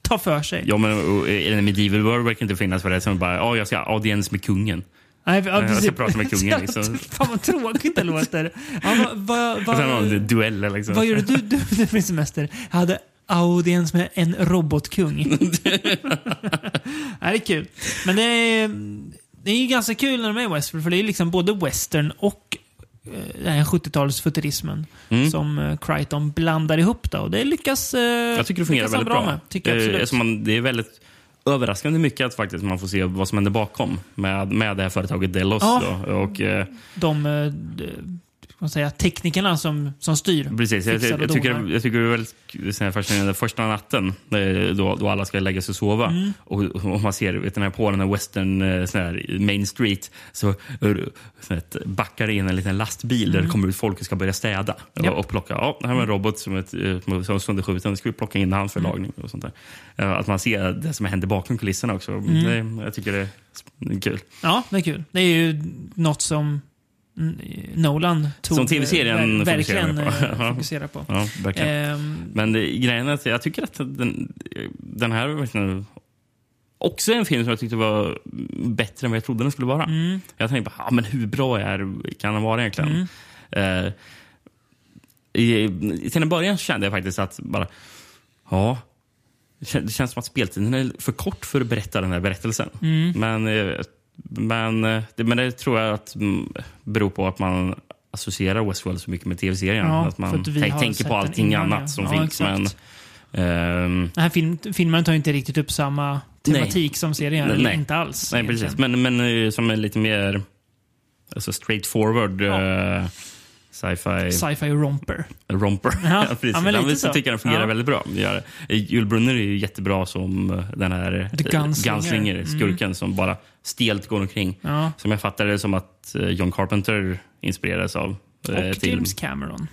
ta för sig. Ja, men i den Medieval World verkar inte finnas för det som bara, ja, jag ska ha audiens med kungen. Nej, ja, jag ska prata med kungen. Liksom. Fan vad tråkigt det låter. Ja, vad, vad, Och sen de dueller liksom. vad gjorde du, du, du för semester? Jag hade audiens med en robotkung. det är kul. Men det är, det är ju ganska kul när de är i Westworld, för det är liksom både western och eh, den här 70-tals futurismen Mm. som eh, Crichton blandar ihop. Då. Och det lyckas eh, Jag tycker det fungerar väldigt bra. med. Tycker jag absolut. man, det är väldigt överraskande mycket att faktiskt man får se vad som händer bakom med, med det här företaget Delos. Ja. Då. Och, de d- ska man säga, teknikerna som, som styr. Precis, jag, jag, jag, tycker, jag tycker det är väldigt här fascinerande. Första natten då, då alla ska lägga sig och sova Mm. och, och man ser vet, du, när på den här western eh, sån här, Main Street så, eh, så här, backar in en liten lastbil där det kommer ut folk och ska börja städa Mm. Japp. och, och plocka. Ja, det här var en robot som, ett, eh, som var sönderskjuten. Ska vi plocka in han för Mm. lagning och sånt där. Att man ser det som händer bakom kulisserna också. Mm. Det, jag tycker det är kul. Ja, det är kul. Det är ju något som mm, Nolan tog Som TV-serien ver- verkligen fokuserar på. eh, fokuserar på. Ja, verkligen. Ehm, Men det, grejen är att jag tycker att den, den här verkligen också en film som jag tyckte var bättre än vad jag trodde den skulle vara. Mm. Jag tänkte bara, ah, men hur bra är, kan den vara egentligen? Mm. Eh, i, till en början kände jag faktiskt att bara, ja, det känns som att speltiden är för kort för att berätta den här berättelsen. Mm. Men, eh, men, eh, det, men det tror jag att mm, beror på att man associerar Westworld så mycket med tv-serien. Ja, att man att tänk, tänker på allting annat ja. som Ja, finns. Men, ehm, Den här film, filmen tar inte riktigt upp samma tematik som serien. Nej. eller Inte alls. Nej, egentligen. precis. Men, men eh, som är lite mer alltså straightforward eh, sci-fi Sci-fi romper. romper. Ja, precis. ja, men så. tycker den fungerar Ja. väldigt bra. Det gör det. Eh, Jules Brunner är ju jättebra som den här The eh, Gunslinger. gunslinger, skurken som bara stelt går omkring. Ja. Som jag fattar det som att eh, John Carpenter inspirerades av. eh, Och till- James Cameron.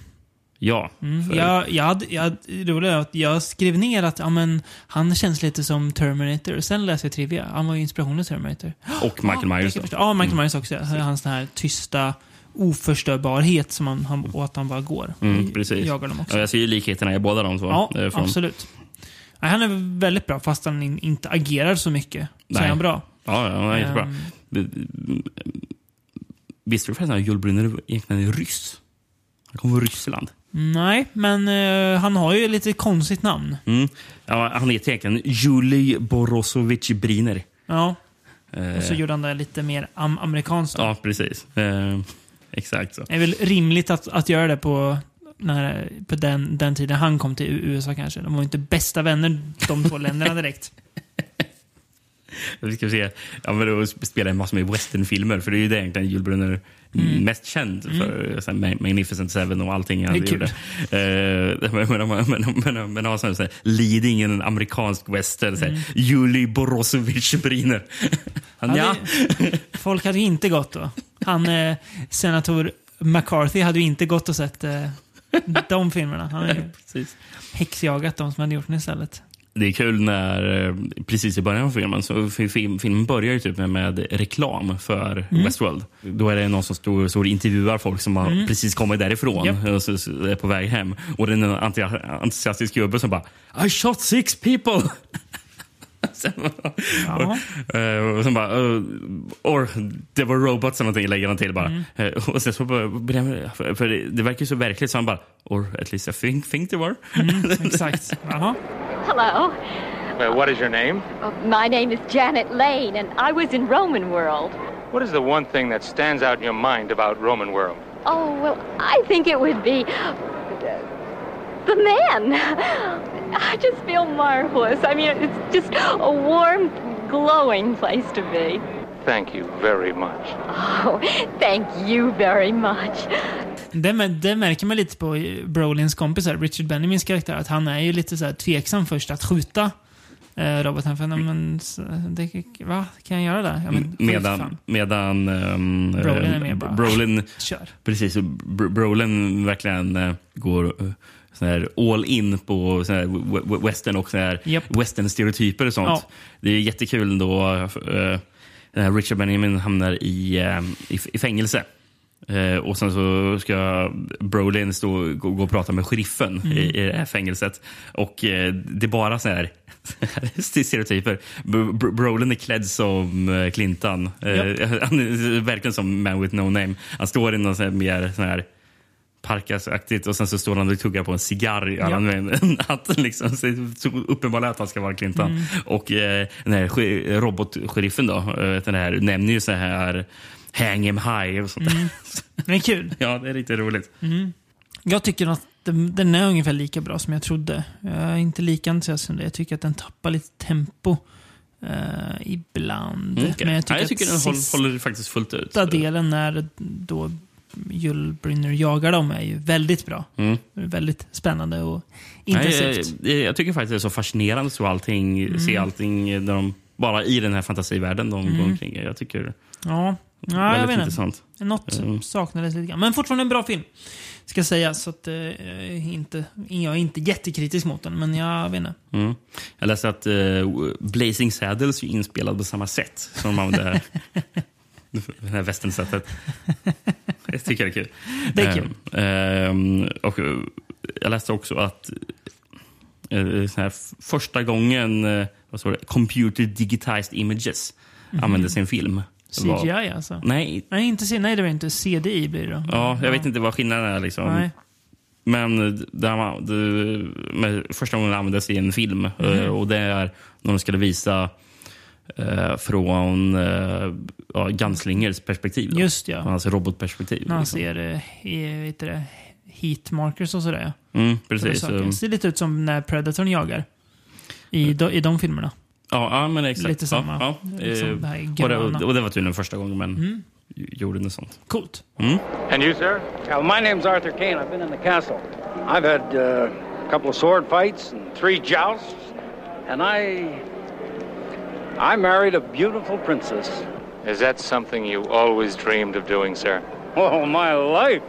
Ja. Mm. för- Jag, jag, hade, jag, det att jag skrev ner att ja, men, han känns lite som Terminator. Sen läste jag Trivia. Han var ju inspirationen till Terminator. Och Michael Ja, Myers. Ja, Michael Myers också. Hans den här tysta oförstörbarhet som han, han, och att han bara går. Mm, precis. Jagar dem också. Ja, jag ser ju likheterna i båda de två. Ja, eh, från- absolut. Nej, han är väldigt bra, fast han in, inte agerar så mycket. Så är han bra. Ja, ja, han är jättebra. Det- Visste du förresten att Joel Brynner egentligen är ryss? Han kommer från Ryssland. Nej, men eh, han har ju lite konstigt namn. Mm. Ja, han heter egentligen Julij Borosovich Briner. Ja. Eh, Och så gjorde han det lite mer am amerikanskt. Ja, precis. Eh, exakt så. Det är väl rimligt att, att göra det på, när, på den, den tiden han kom till USA kanske. De var ju inte bästa vänner, de två länderna direkt. Vi ska se. Ja, men då spelar jag massor med westernfilmer, för det är ju det egentligen Joel Brynner Mm. mest känd för. Så här, Ma- Magnificent Seven och allting han gjorde. Eh, men, men, men, men, men har sån här leading en amerikansk western. Mm. Julij Borosovich Briner. Han, ja. Folk hade inte gått då. Han, eh, senator McCarthy, hade ju inte gått och sett eh, de filmerna. Han hade Precis. häxjagat de som hade gjort den istället. Det är kul när, eh, precis i början av filmen, så fi- film, filmen börjar ju typ med, med reklam för Mm. Westworld. Då är det någon som står, står och intervjuar folk som har Mm. precis kommit därifrån Japp. och så, så är på väg hem. Och det är en entusi- entusiastisk gubbe som bara I shot six people! Sen bara- Ja. och, eh, och sen bara, uh, or det var robots eller någonting lägger han till bara. Mm. Eh, Och sen så bara, för, det, det verkar ju så verkligt så han bara, or at least I think, think they were. Mm, exakt. Jaha. Hello. Well, what is your name? Uh, my name is Janet Lane, and I was in Roman World. What is the one thing that stands out in your mind about Roman world? Oh, well, I think it would be the men. I just feel marvelous. I mean, it's just a warm, glowing place to be. Thank you very much. Oh, thank you very much. Det, det märker man lite på Brolins kompisar, Richard Benjamins karaktär, att han är ju lite så här tveksam först att skjuta eh, roboten. För, men, det, va? Kan jag göra det? Ja, men, Medan, fan. medan um, Brolin är mer bara, Brolin, kör. precis, Br- Brolin verkligen eh, går eh, sån här all in på sån här western och sån här Japp. western-stereotyper och sånt. Ja. Det är jättekul då eh, när Richard Benjamin hamnar i, eh, i, i fängelse. Eh, och sen så ska Brolin stå, gå, gå och prata med sheriffen Mm. i, i det här fängelset. Och eh, det är bara så här stereotyper. Br- Br- Brolin är klädd som eh, Clinton. Eh, han är verkligen som man with no name. Han står i någon sån här mer sån här parkasaktigt och sen så står han och tuggar på en cigarr i ja. att liksom, så uppenbarligen att han ska vara Clinton. Mm. Och eh, den här robotsheriffen då, eh, den här nämner ju så här hang him high och sånt. Mm. Det är kul. Ja, det är riktigt roligt. Mm. Jag tycker att den, den är ungefär lika bra som jag trodde. Jag är inte lika entusiastisk som det. Jag tycker att den tappar lite tempo eh, ibland. Mm, okej. Men jag Ja, tycker, jag tycker att den håller, håller faktiskt fullt ut. delen när då Joel Brynner jagar dem är ju väldigt bra. Mm. Väldigt spännande och Nej, intensivt. jag, jag tycker faktiskt det är så fascinerande så allting, Mm. se allting när de, bara i den här fantasivärlden de Mm. går omkring. Jag tycker Ja, ja jag väldigt vet inte. intressant. Något Mm. saknades lite grann. Men fortfarande en bra film. Ska sägas. Så att, eh, inte, jag är inte jättekritisk mot den, men jag vet inte. Mm. Jag läste att eh, Blazing Saddles är inspelad på samma sätt som de använder det här västernsättet. Jag tycker det är kul. Det är kul. Ehm, ehm, och eh, jag läste också att eh, här, första gången eh, vad står det? Computer Digitized Images Mhm. användes i en film. Var- CGI alltså? Nej, Nej, inte, nej, det var inte CDI blir det då. Ja, jag vet inte vad skillnaden är. Liksom. Nej. Men det, här- det, första gången det användes i en film. Eh, Och det är när de skulle visa från eh, ja, Gunslingers perspektiv. Då. Just ja. Alltså robotperspektiv. När han liksom. ser eh, du det, heat markers och sådär. Mm, precis. Det ser lite ut som när Predatorn jagar. I, de, i de filmerna. Ja, ja men exakt. Lite samma. Ja, ja. Liksom Eh, det här och, det, och det var tydligen första gången man Mm. gjorde något sånt. Coolt. Mm. And you, sir? Uh, my name's Arthur Kane. I've been in the castle. I've had uh, a couple of sword fights and three jousts, and I. I married a beautiful princess. Is that something you always dreamed of doing, sir? Oh, my life!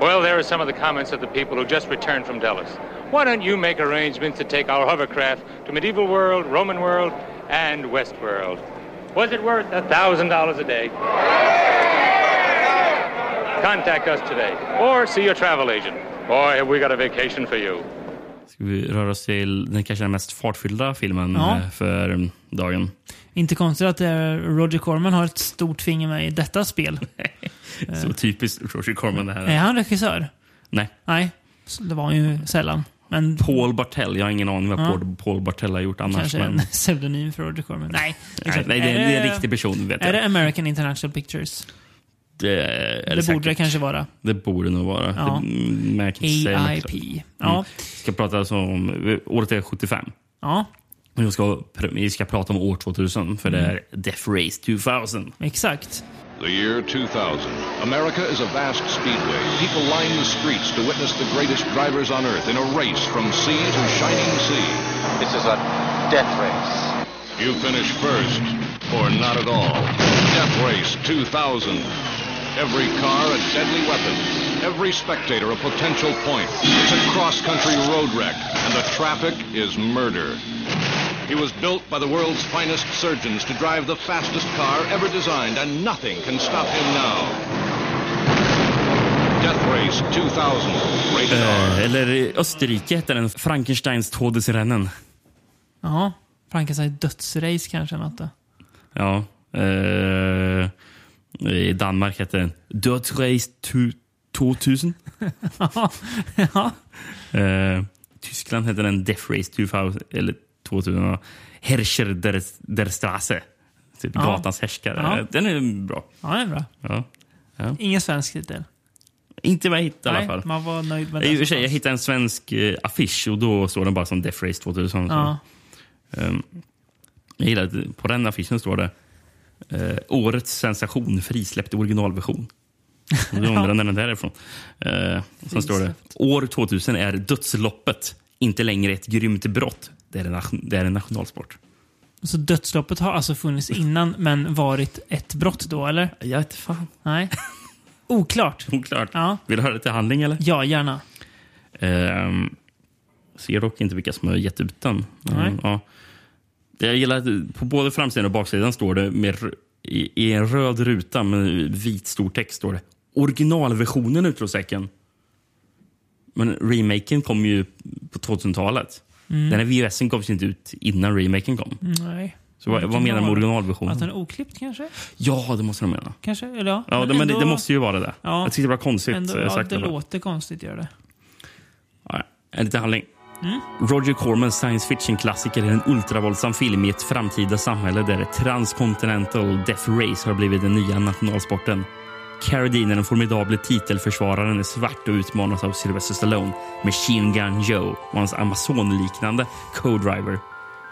Well, there are some of the comments of the people who just returned from Delos. Why don't you make arrangements to take our hovercraft to medieval world, Roman world, and West world? Was it worth a thousand dollars a day? contact us today or see your travel agent. Boy, have we got a vacation for you. Ska vi röra oss till den kanske den mest fartfyllda filmen Ja. eh, för mm, dagen. Inte konstigt att eh, Roger Corman har ett stort finger med i detta spel. Så typiskt Roger Corman det här. Är han regissör? Nej. Nej, så det var han ju sällan. Men Paul Bartell. Jag har ingen aning vad Ja. Paul, Paul Bartell har gjort annars. kanske Men... en pseudonym för Roger Corman. Nej, Nej, nej, det, är- det är en riktig person. Vet Är jag. det American International Pictures? Det, är Det borde säkert. det kanske vara. Det borde nog vara. Ja. Det, mm. AIP. Ja. Mm. Ska prata alltså om, året är 75. Ja, Vi ska, vi ska prata om år 2000, för det Mm. är Death Race 2000. exakt. The year 2000. America is a vast speedway. People line the streets to witness the greatest drivers on earth in a race from sea to shining sea. This is a death race. You finish first, or not at all. Death Race 2000. Every car a deadly weapon. Every spectator a potential point. It's a cross-country road wreck, and the traffic is murder. He was built by the world's finest surgeons to drive the fastest car ever designed, and nothing can stop him now. Death Race 2000. Rated R. Eh, eller Österrike hette den. Frankensteins Todesrennen. Ja, Frankenstein dödsrace kanske något då. Ja. Eh, I Danmark hette den Dödsrace tu- 2000. ja. ja. Eh, Tyskland hette den Death Race 2000. Eller 2000. Herrscher der, der Straße. Typ Ja. Gatans härskare. Ja. Den är bra. Ja, det är bra. Ja. Ja. Ingen svensk titel. Inte vad jag hittade i Nej, alla fall. man var nöjd med I och för sig, jag hittade en svensk eh, affisch och då står den bara som Death Race 2000. Ja. Um, jag gillar att på den affischen står det eh, Årets sensation frisläppt i originalversion. Då undrar jag när den där är ifrån. Eh, sen står det År 2000 är dödsloppet inte längre ett grymt brott. Det är en, det är en nationalsport. Så dödsloppet har alltså funnits innan, men varit ett brott då, eller? Jag vet fan. Nej. Oklart. Oklart. Ja. Vill du höra lite handling eller? Ja, gärna. Ehm, ser dock inte vilka som har gett ut den. Nej. Mm, ja. Jag gillar att på både framsidan och baksidan står det med, i, i en röd ruta med vit stor text står det originalversionen utropstecken. Men remaken kom ju på 2000-talet. Mm. Den här VHSen kom inte ut innan remaken kom. Nej. Så vad, vad menar du med originalversionen? Att den är oklippt kanske? Ja, det måste de mena. Kanske? Eller ja. Ja, det, men det, ändå- det måste ju vara det. Ja. Jag tyckte det var konstigt Ändå, eh, ja, sagt. det fall. låter konstigt, gör det. Ja, en liten handling. Mm. Roger Cormans science fiction-klassiker är en ultravåldsam film i ett framtida samhälle där transcontinental death race har blivit den nya nationalsporten. Carradine, den formidable titelförsvararen, är svart och utmanas av Sylvester Stallone, Machine Gun Joe och hans Amazon-liknande co-driver.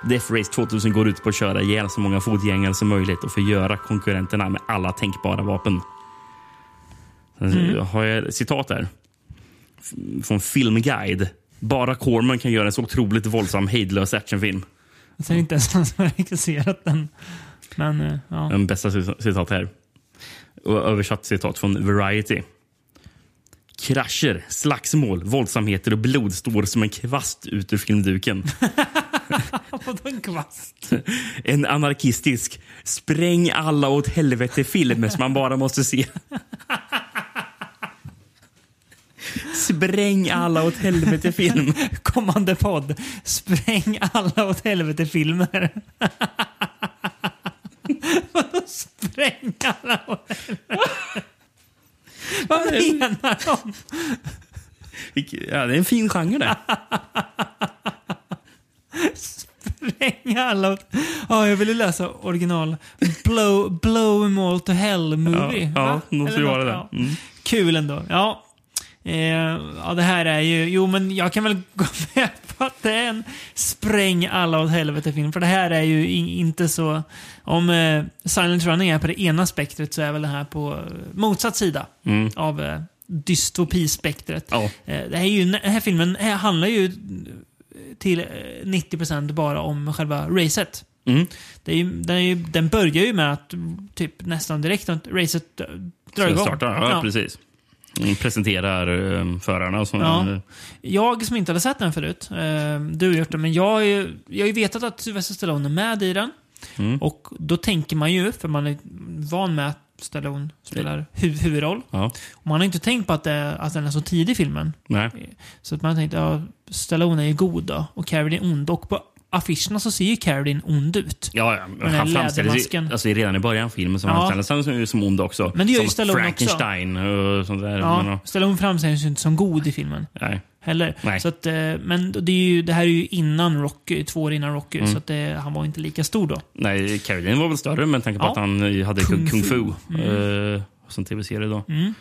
Death Race 2000 går ut på att köra ihjäl så många fotgängare som möjligt och förgöra konkurrenterna med alla tänkbara vapen. Sen Mm. har jag citat här F- från Filmguide. Bara Corman kan göra en så otroligt våldsam, hejdlös actionfilm. Jag ser inte ens han som har regisserat den. Men, eh, ja. Den bästa cit- citat här. Och översatt citat från Variety. Krascher, slagsmål, våldsamheter och blod står som en kvast ut ur filmduken. Vadå en kvast? En anarkistisk spräng alla åt helvete-film som man bara måste se. Spräng alla åt helvete-film. Kommande podd. Spräng alla åt helvete-filmer. Vadå spräng alla åt helvete? Vad menar de? Ja, det är en fin genre det. Spräng alla åt... Ja, jag ville läsa original. Blow, blow em all to hell movie. Ja, ja, måste ju vara det. Mm. Kul ändå. Ja. Eh, ja, det här är ju... Jo, men jag kan väl gå med på att det är en spräng alla åt helvete-film. För det här är ju i- inte så... Om eh, Silent Running är på det ena spektret så är väl det här på eh, motsatt sida Mm. av eh, dystopispektret. Ja. Eh, det här är ju, den här filmen eh, handlar ju till eh, 90% bara om själva racet. Mm. Det är ju, den, är ju, den börjar ju med att typ nästan direkt att racet eh, drar igång. startar, ja, precis. Mm, presenterar um, förarna och så. Ja. Jag som inte hade sett den förut, eh, du har gjort det, men jag har ju, jag har ju vetat att Sylvester Stallone är med i den. Mm. Och då tänker man ju, för man är van med att Stallone spelar hu huvudroll. Ja. Och man har inte tänkt på att, det, att den är så tidig i filmen. Nej. Så att man har tänkt ja, Stallone är god då och Carradine ond. Och på affischerna så ser ju Carradine ond ut. Ja, ja. Här Han framställs ju alltså, redan i början av filmen som Ja. han som, som ond också. Men det gör ju Stallone också. Frankenstein och sånt där. Ja, Men, Stallone framställs ju inte som god i filmen. nej. Heller. Nej. Så att, eh, men det, ju, det här är ju innan Rocky, två år innan Rocky. Mm. Så att det, han var inte lika stor då. Nej, Carradine var väl större med tanke på Ja. att han eh, hade Kung kung, kung fu. fu. Mm. eh, som tv-serie då. Mm.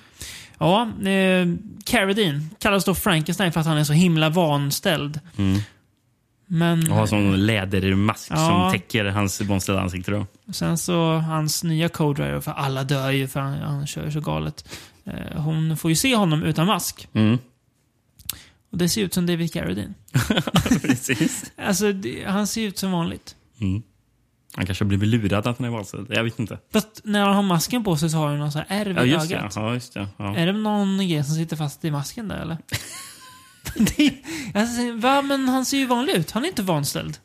Ja, eh, Carradine kallas då Frankenstein för att han är så himla vanställd. Mm. Men Och har sån lädermask Ja. som täcker hans monsterliga ansikte då. sen så hans nya co-driver, för alla dör ju för han, han kör så galet. Eh, hon får ju se honom utan mask. Mm. Och det ser ut som David Carradine. Precis. Alltså, det, han ser ut som vanligt. Mm. Han kanske har blivit lurad att han är valsad. Jag vet inte. Fast när han har masken på sig så har han någon sån här ärr Ja, vid det. ögat. Ja, just det. Ja. Är det någon grej som sitter fast i masken där eller? det, alltså, va? Men han ser ju vanlig ut. Han är inte vanställd.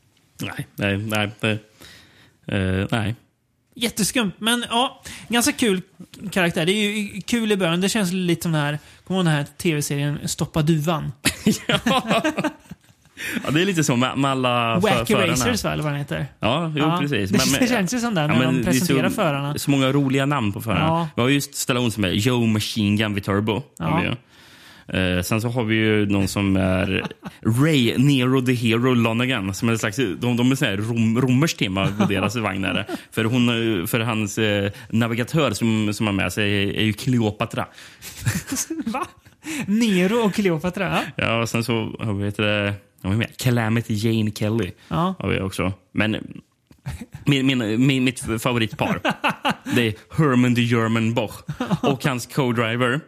Nej, nej, nej. det- eh, nej. Jätteskumt. Men ja, ganska kul karaktär. Det är ju kul i början. Det känns lite som den här, kommer den här tv-serien Stoppa Duvan? Ja, det är lite så med, med alla för, Wacky förarna. Racers va, eller vad den heter? Ja, jo, Ja, precis. det- det känns ju som det när de presenterar så, förarna. Så många roliga namn på förarna. Ja. Vi har just Stallone som är Joe Machine Gun vid Turbo. Ja. Eh, sen så har vi ju någon som är Ray Nero the Hero Lonergan. Som är slags, de, de är sån här rom, romerskt tema på deras vagnar. För, hon, eh, för hans eh, navigatör som, som har med sig är, ju Cleopatra. Va? Nero och Cleopatra? Ja. Och sen så har vi, vet det, med Calamity Jane Kelly. Ja. Har vi också. Men min, min, min, mitt favoritpar det är Herman de German Boch och hans co-driver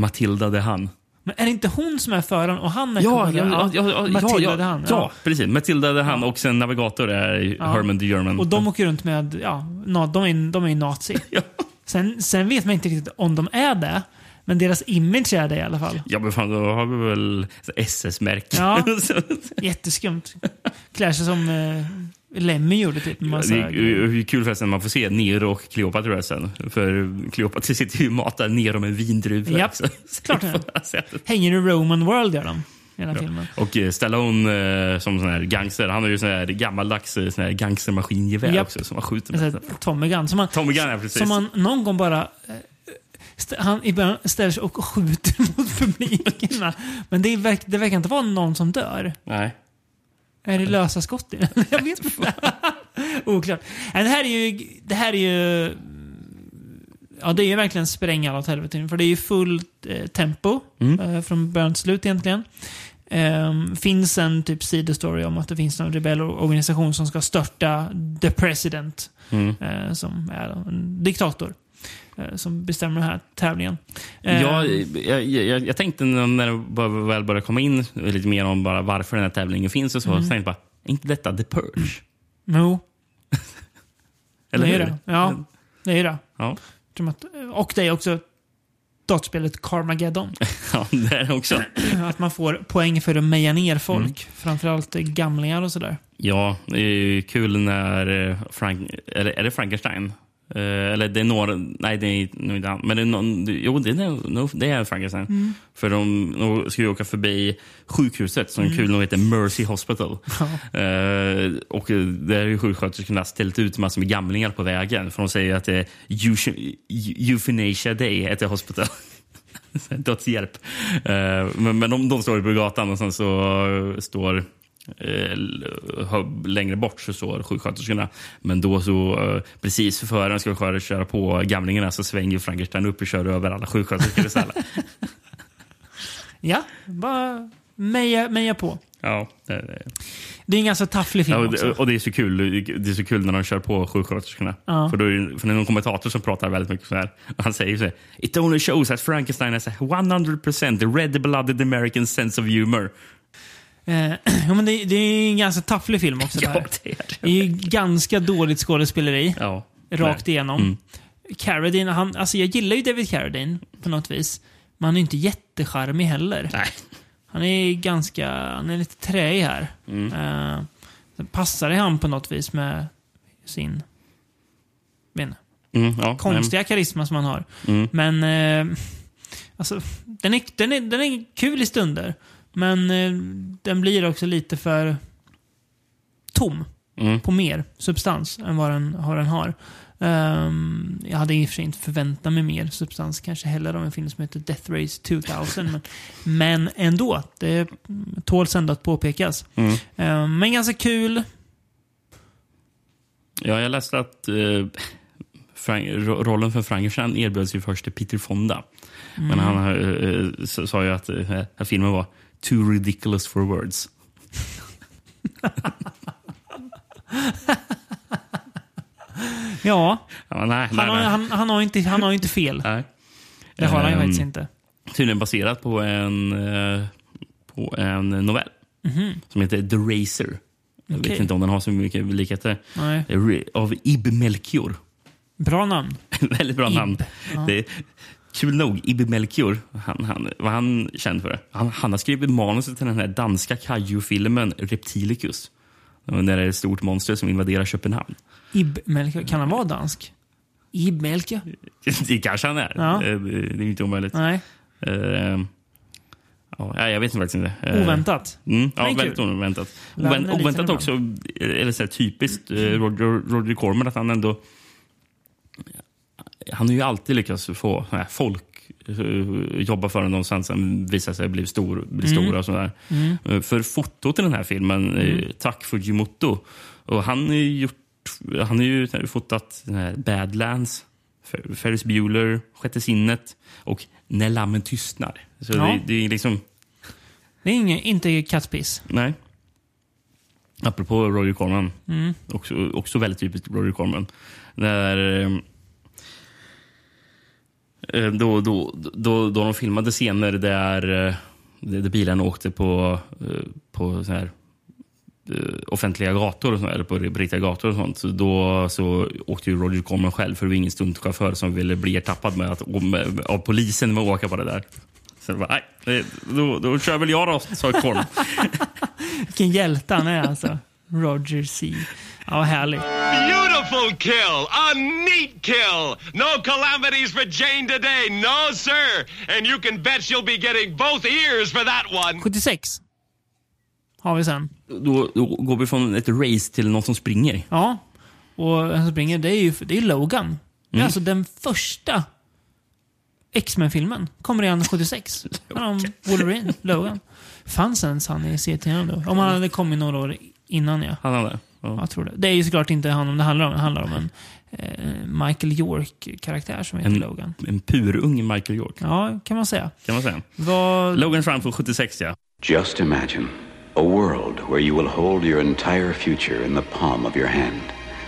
Matilda de Han. Men är det inte hon som är föraren och han är Ja, ja, ja, ja, Matilda ja, Han. ja, precis. Matilda de Han och sen navigator är Ja. Herman de German. Och de åker runt med, ja, na, de är, de är nazi. sen, sen vet man inte riktigt om de är det. Men deras image är det i alla fall. Ja, men fan, då har vi väl SS-märke. Ja. Jätteskumt. Klär sig som eh, Lemmy gjorde typ. med Massa Det är ju kul förresten man får se Nero och Cleopatra sen. För Cleopatra sitter ju och matar Nero med vindruvor. Japp, klart det Hänger i Roman World gör de. Filmen. Och eh, Stallone eh, som sån här gangster, han har ju sån här gammaldags eh, sån här gangstermaskingevär Japp. också som han skjuter med. Tommy Gun. Som man, Tommy Gun, ja, precis. som man någon gång bara... st- Han i början ställer sig och skjuter mot publiken. Men det, verk, det verkar inte vara någon som dör. Nej. Är det lösa skott i den? Jag vet inte. Oklart. Nej, det här är ju... Det här är ju... Ja, det är ju verkligen spränga åt helvete. För det är ju fullt eh, tempo Mm. eh, från början till slut egentligen. Ehm, finns en typ sidostory om att det finns en rebellorganisation som ska störta the president. Mm. eh, som är en diktator. Eh, som bestämmer den här tävlingen. Ja, jag, jag, jag tänkte när det väl började komma in lite mer om bara varför den här tävlingen finns och så, Mm. så tänkte jag bara, är inte detta The Purge? Jo, Eller det är hur? det. Ja, det är det. Ja. Och det är också datorspelet Carmageddon. ja, det är det också. Att man får poäng för att meja ner folk. Mm. Framförallt eh, gamlingar och sådär. Ja, det är ju kul när eh, Frank... Eller är det Frankenstein? Eh, eller det är några... Nej, det är nog inte han. Men det är någon, jo, det är, nog- det är Frankenstein. Mm. För de, de ska ju åka förbi sjukhuset som Mm. kul nog heter Mercy Hospital. Ja. Eh, och där är ju sjuksköterskorna ställt ut massor med gamlingar på vägen. För de säger att det är euth- Euthanasia Day, heter hospital. Dödshjälp. Eh, men men de, de står ju på gatan och sen så står eh, längre bort så står sjuksköterskorna. Men då så eh, precis före de ska köra, köra på gamlingarna så svänger Frankenstein upp och kör över alla sjuksköterskor istället. Ja, bara meja, meja på. ja, det, det. Det är en ganska tafflig film Ja, och, det, och det är så kul Det är så kul när de kör på sjuksköterskorna. Ja. För, då är, för det är någon kommentator som pratar väldigt mycket så här. Och han säger så här. It only shows that Frankenstein has a 100% red-blooded American sense of humor. Eh, ja, men det, det är en ganska tafflig film också. Ja, det är det. det är ju ganska dåligt skådespeleri. Ja. Rakt Nej. igenom. Mm. Carradine, han, alltså jag gillar ju David Carradine på något vis. Men han är inte jättecharmig heller. Nej. Han är ganska, han är lite träig här. Mm. Eh, sen passar det han på något vis med sin, inte. Mm, ja, konstiga karisma som han har. Mm. Men eh, alltså, den, är, den, är, den är kul i stunder. Men eh, den blir också lite för tom Mm. på mer substans än vad den, vad den har. Ehm, jag hade i och för sig inte förväntat mig mer substans kanske heller av en film som heter Death Race 2000. men, men ändå, det tåls ändå att påpekas. Mm. Ehm, men ganska kul. Ja, jag läste att eh, Frank, ro- rollen för Frankenstein erbjöds ju först till Peter Fonda. Men Mm. han eh, eh, sa ju att eh, att filmen var too ridiculous for words. Ja, Ja, nej, han, nej, har, nej. han, han, har inte, han har inte fel. Nej. Det har han ju Ehm, faktiskt inte. Tydligen baserat på en, eh, på en novell Mhm. som heter The Racer. Jag Okej. vet inte om den har så mycket likheter. Nej. Re- Av Ib Melchior. Bra namn. Väldigt bra Ib, namn. Det kul nog, Ib Melchior, han, han, vad han känd för? Han, han har skrivit manuset till den här danska kaiju-filmen Reptilicus. När det är ett stort monster som invaderar Köpenhamn. Ib Melchior. Kan han vara dansk? Ib Melchior? Det kanske han är. Ja. Eh, Det är inte omöjligt. Nej. Eh, ja, jag vet faktiskt inte. Eh, Oväntat. Mm, ja, väldigt kul. oväntat. Liten oväntat också, eller så här, typiskt Roger, Roger Corman, att han ändå... Han har ju alltid lyckats få här, folk eh, jobba för honom och sen, sen visar sig bli, stor, bli Mm. stora. Och sådär. Mm. Eh, För fotot i den här filmen, eh, Mm. tack Fujimoto. Och han har gjort, han har ju fotat Badlands, Fer- Ferris Bueller, Sjätte sinnet och När lammen tystnar. Så Ja. det, det är liksom... Det är inget, inte kattpiss. Nej. Apropå Roger Corman. Mm. Också, också väldigt typiskt Roger Corman. När, Eh, då, då, då, då de filmade scener där, eh, där bilarna åkte på, eh, på så här, offentliga gator, och så, eller på riktiga gator och sånt. Så då så åkte ju Roger Corman själv, för det var ingen stuntchaufför som ville bli ertappad med att, med, av polisen med att åka på det där. Så bara, nej, då, då kör väl jag då, sa Corman. Vilken hjälte han är alltså. Roger C. Ja, härligt. Beautiful kill! A neat kill! No calamities for Jane today, no sir! And you can bet she'll be getting both ears for that one! 76 har vi sen. Då, då går vi från ett race till någon som springer. Ja. Och den som springer, det är ju det är Logan. Det är Mm. alltså den första X-Men-filmen. Kommer redan 76. Han om Wolverine, Logan. Fanns ens han i serien då? Om han hade kommit några år innan ja. Han hade? Ja. Jag tror det. Det är ju såklart inte han det handlar om. Det handlar om en eh, Michael York-karaktär som heter En, Logan. en purung Michael York, Ja, kan man säga. kan man säga. Vad... Logan Run från 76, ja. Just imagine a world where you will hold your entire future in the palm of your hand,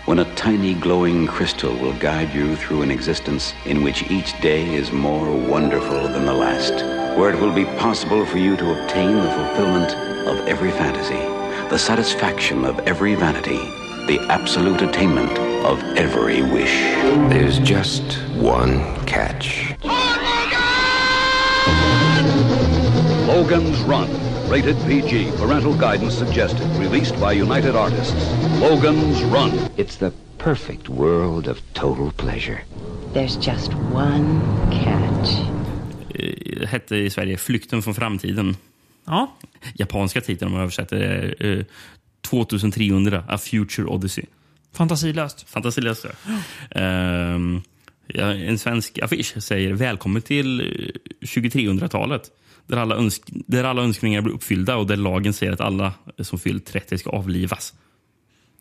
when a tiny glowing crystal will guide you through an existence in which each day is more wonderful than the last, where it will be possible for you to obtain the fulfillment of every fantasy, the satisfaction of every vanity, the absolute attainment of every wish. There's just one catch. Logan's Run. Rated PG. Parental guidance suggested. Released by United Artists. Logan's Run. It's the perfect world of total pleasure. There's just one catch. Eh, hette i Sverige Flykten från framtiden. Ja. Japanska titeln om man översätter är eh, 2300, A Future Odyssey. Fantasilöst. Fantasilöst, ja. Ehm, ja, en svensk affisch säger välkommen till eh, 2300-talet. Där alla, önsk där alla önskningar blir uppfyllda och där lagen säger att alla som fyllt 30 ska avlivas.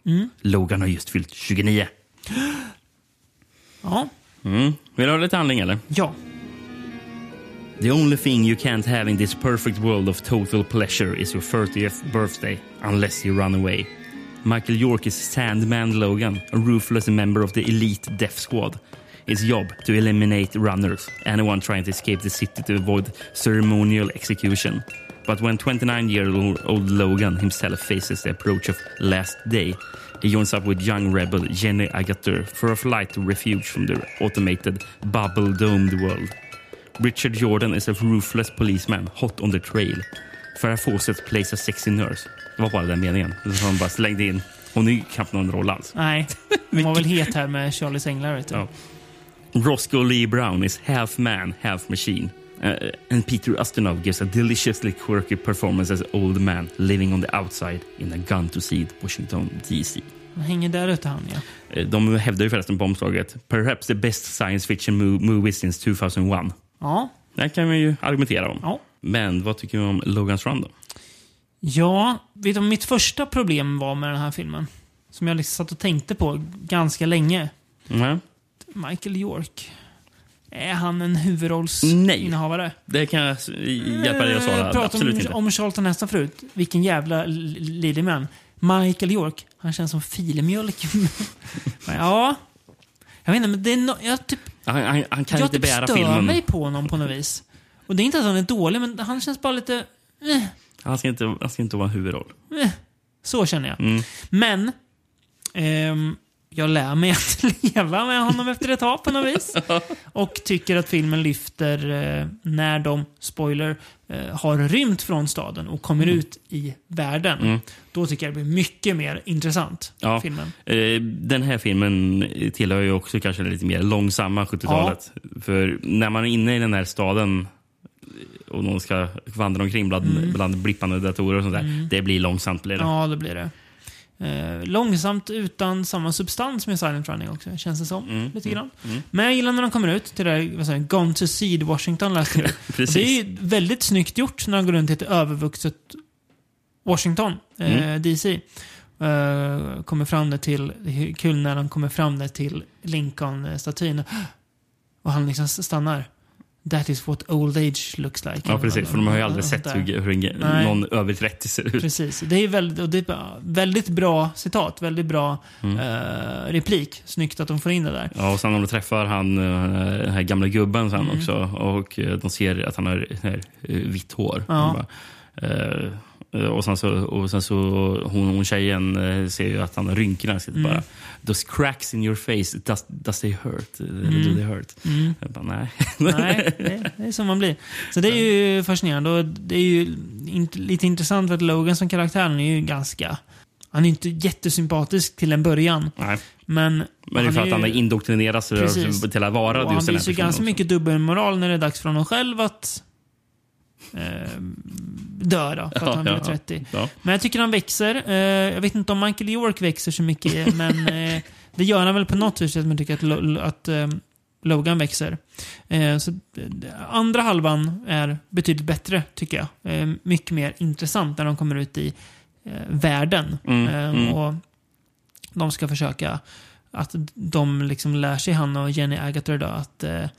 Mm. Logan har just fyllt 29. Ja. Mm. Vill du ha lite handling eller? Ja. The only thing you can't have in this perfect world of total pleasure is your 30th birthday, unless you run away. Michael York is Sandman Logan, a ruthless member of the elite Death Squad. His job to eliminate runners, anyone trying to escape the city to avoid ceremonial execution. But when 29-year-old Logan himself faces the approach of Last Day, he joins up with young rebel Jenny Agutter for a flight to refuge from the automated bubble-domed world. Richard Jordan is a ruthless policeman hot on the trail. Farah Fawcett plays a sexy nurse. Det var bara den meningen. Han bara slängde in. Hon är ju knappt någon roll alls. Nej. Han var väl het här med Charlies Änglar. Vet du. Ja. Roscoe Lee Brown is half man, half machine. Uh, and Peter Ustinov gives a deliciously quirky performance as old man living on the outside in a gun to seed Washington DC. Han hänger där ute han ja. Eh, De hävdar ju förresten på omslaget “Perhaps the best science fiction mo- movie since 2001”. Ja. Det kan man ju argumentera om. Ja. Men vad tycker du om Logan's Run då? Ja, vet du mitt första problem var med den här filmen? Som jag liksom satt och tänkte på ganska länge. Nej. Michael York. Är han en huvudrollsinnehavare? Det kan jag hjälpa dig att svara. Jag pratade Absolut om, inte. om Charlton Heston förut. Vilken jävla l- ledig man. Michael York. Han känns som filmjölk. Ja. Jag vet inte, men det är no, jag typ, Han, han, han kan jag inte typ bära stör filmen. mig på honom på något vis. Och det är inte att han är dålig, men han känns bara lite... Eh, Han ska inte, han ska inte vara en huvudroll. eh. Så känner jag. Mm. Men ehm, jag lär mig att leva med honom efter ett tag på något vis. Och tycker att filmen lyfter eh, när de, spoiler, eh, har rymt från staden och kommer ut i världen. Mm. Då tycker jag det blir mycket mer intressant. Ja, Filmen. eh, den här filmen tillhör ju också kanske lite mer långsamma 70-talet. För när man är inne i den här staden och någon ska vandra omkring bland, Mm. bland blippande datorer och sånt där. Mm. Det blir långsamt. Blir det. Ja, det blir det. Eh, långsamt utan samma substans med Silent Running också, känns det som. Mm, Lite grann. mm, mm. Men jag gillar när de kommer ut till det där, vad säger, Gone to Seed Washington läste jag. Det är väldigt snyggt gjort när de går runt i ett övervuxet Washington, eh, Mm. DC. Eh, kommer fram där till, det är kul när de kommer fram där till Lincoln-statyn. Och han liksom stannar. That is what old age looks like. Ja, precis. För de har ju aldrig sett hur, hur någon över 30 ser ut. Precis. Det är väldigt, det är väldigt bra citat. Väldigt bra Mm. eh, replik. Snyggt att de får in det där. Ja, och sen när de träffar han, eh, den här gamla gubben sen Mm. också och eh, de ser att han har eh, vitt hår. Ja. Eh, och sen så, och sen så hon, hon tjejen eh, ser ju att han har rynkor i ansiktet Mm. bara. Those cracks in your face, does, does they hurt? Mm. Do they hurt? Mm. Bara, nej. Nej, det, det är som man blir. Så det är ju fascinerande. Och det är ju int- lite intressant för att Logan som karaktär han är ju ganska... Han är inte jättesympatisk till en början. nej. Men, Men det är för att ju- han har indoktrinerats Precis. till att vara och just Han den här visar ju personen ganska mycket dubbelmoral när det är dags för honom själv att eh, dö då, för att Ja, han ja, 30. ja. Men jag tycker han växer. Eh, jag vet inte om Michael York växer så mycket, men eh, det gör han väl på något vis att man tycker att, att eh, Logan växer. Eh, så d- andra halvan är betydligt bättre, tycker jag. Eh, mycket mer intressant när de kommer ut i eh, världen. Mm, Eh, mm. Och de ska försöka att de liksom lär sig, han och Jenny Agutter då, att eh,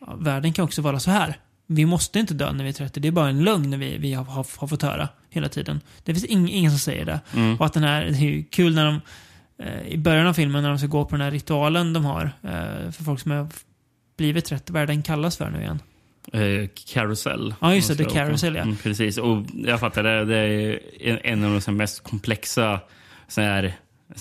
ja, världen kan också vara så här. Vi måste inte dö när vi är 30. Det är bara en lögn vi, vi har, har, har fått höra hela tiden. Det finns ing, ingen som säger det. Mm. Och att den här, det är kul när de eh, i början av filmen när de ska gå på den här ritualen de har eh, för folk som har blivit 30. Vad är den kallas för nu igen? Eh, Carousel. Ja, just det, The. Carousel, ja. Mm, precis. Och jag fattar, det, det är en- en av de mest komplexa så här,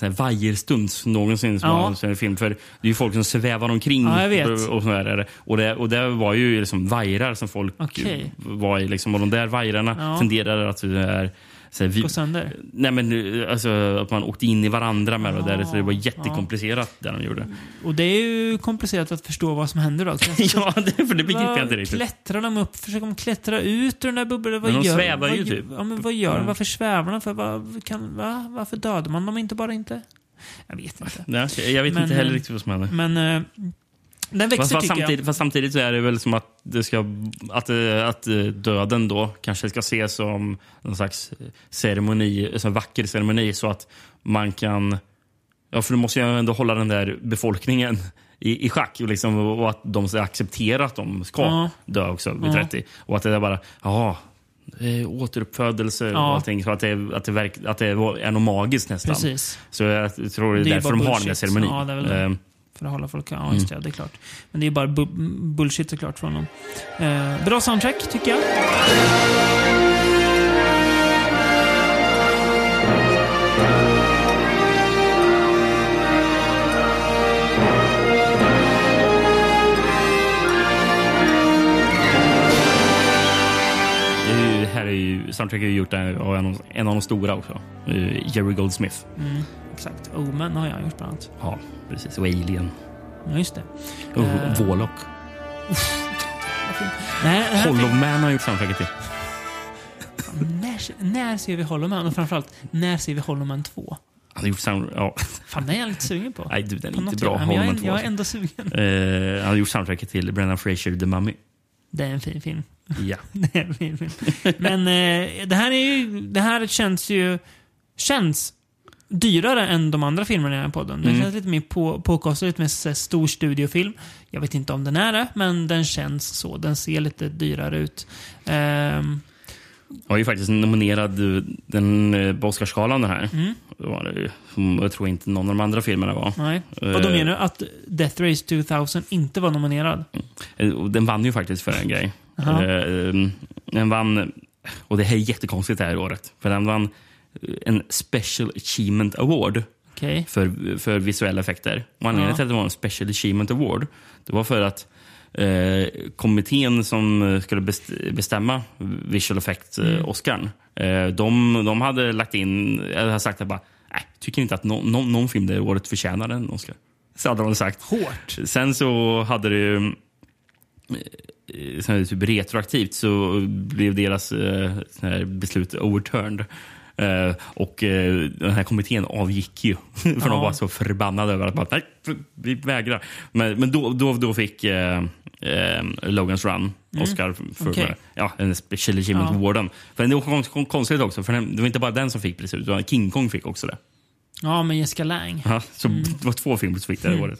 vajerstunds någonsin som Ja. har en film. För det är ju folk som svävar omkring. Ja. Och, och, så där är det. och, det, och det var ju liksom vajrar som folk Okej. var i. Liksom, och de där vajrarna Ja. tenderar att det är, så vi, Gå sönder? Nej, men alltså, att man åkte in i varandra med det där. Så det var Ja, jättekomplicerat det de gjorde. Och det är ju komplicerat att förstå vad som händer då. ja, det, för det begriper jag inte riktigt. Klättrar de upp? Försöker de klättra ut ur den där bubblan? Vad Men de gör, svävar vad, ju typ. Ja, men vad gör de? Ja. Varför svävar de? För vad, kan, va? Varför dödar man dem inte bara inte? Jag vet inte. Nej, jag vet Men, inte heller eh, riktigt vad som händer. Men eh, den växer Fast, tycker samtidigt, jag. fast samtidigt så är det väl som att, det ska, att, att döden då kanske ska ses som någon slags ceremoni, en vacker ceremoni så att man kan... Ja, för du måste ju ändå hålla den där befolkningen i, i schack och, liksom, och att de ska acceptera att de ska Ja. dö också vid Ja. 30. Och att det är bara, ja, återuppfödelse och Ja. allting. Så att det, att, det verk, att det är något magiskt nästan. Precis. Så jag tror det är, Det är därför de har den där ceremonin. Ja, För att hålla folk... Ja, just det. Det är klart. Men det är bara bu- bullshit såklart från dem. Eh, bra soundtrack, tycker jag. Här är ju, soundtracket är gjort av en, av- en av de stora också. Eh, Jerry Goldsmith. Mm. Exakt. Omen har jag gjort bland annat. Ja, precis. Och Alien. Ja, just det. Och Eh, Vålock. Nej, Hollow Man har gjort soundtracket till. När, när ser vi Hollow Man? Och framförallt, när ser vi Hollow Man 2? Han har gjort sound... Ja. Fan, den är jag lite sugen på. Nej, du, den är På inte bra. Men jag, är, Man 2, jag är alltså. ändå sugen. Eh, han har gjort soundtracket till Brendan Fraser, The Mummy. Det är en fin film. Ja. det är en fin film. Men eh, det här är ju, det här känns ju, känns dyrare än de andra filmerna i den här podden. Den Mm. känns lite mer på, påkostad, lite mer så stor studiofilm. Jag vet inte om den är det, men den känns så. Den ser lite dyrare ut. Ehm, var ju faktiskt nominerad eh, den, eh, på Oscarsgalan den här. Mm. Det var det ju, jag tror inte någon av de andra filmerna var. nej. Eh, Vad då menar du? Att Death Race 2000 inte var nominerad? eh, och Den vann ju faktiskt för en grej. Jaha. Eh, Den vann, och det här är jättekonstigt det här året, för den vann eh, en Special Achievement Award Okej. för, för visuella effekter. Och anledningen till att det var en Special Achievement Award det var för att eh, kommittén som eh, skulle best- bestämma visual effect eh, Mm. Eh, de, de hade lagt in, eller sagt att bara, nej, tycker inte att no, no, någon film det året förtjänar en Oscar. Så hade de sagt. Hårt. Sen så hade det ju, eh, typ retroaktivt så blev deras eh, beslut overturned. Eh, och eh, den här kommittén avgick ju. för de Ja. var så förbannade över att bara, nej, vi vägrar. Men, men då, då, då fick eh, eh, Logans Run Mm. Oscar för Okej. ja, en Special Achievement Ja. Awarden. För det var kon- kon- konstigt också, för det var inte bara den som fick priset, utan King Kong fick också det. Ja, med Jessica Lange. Ja, så Det var två filmer som fick det här Mm. året.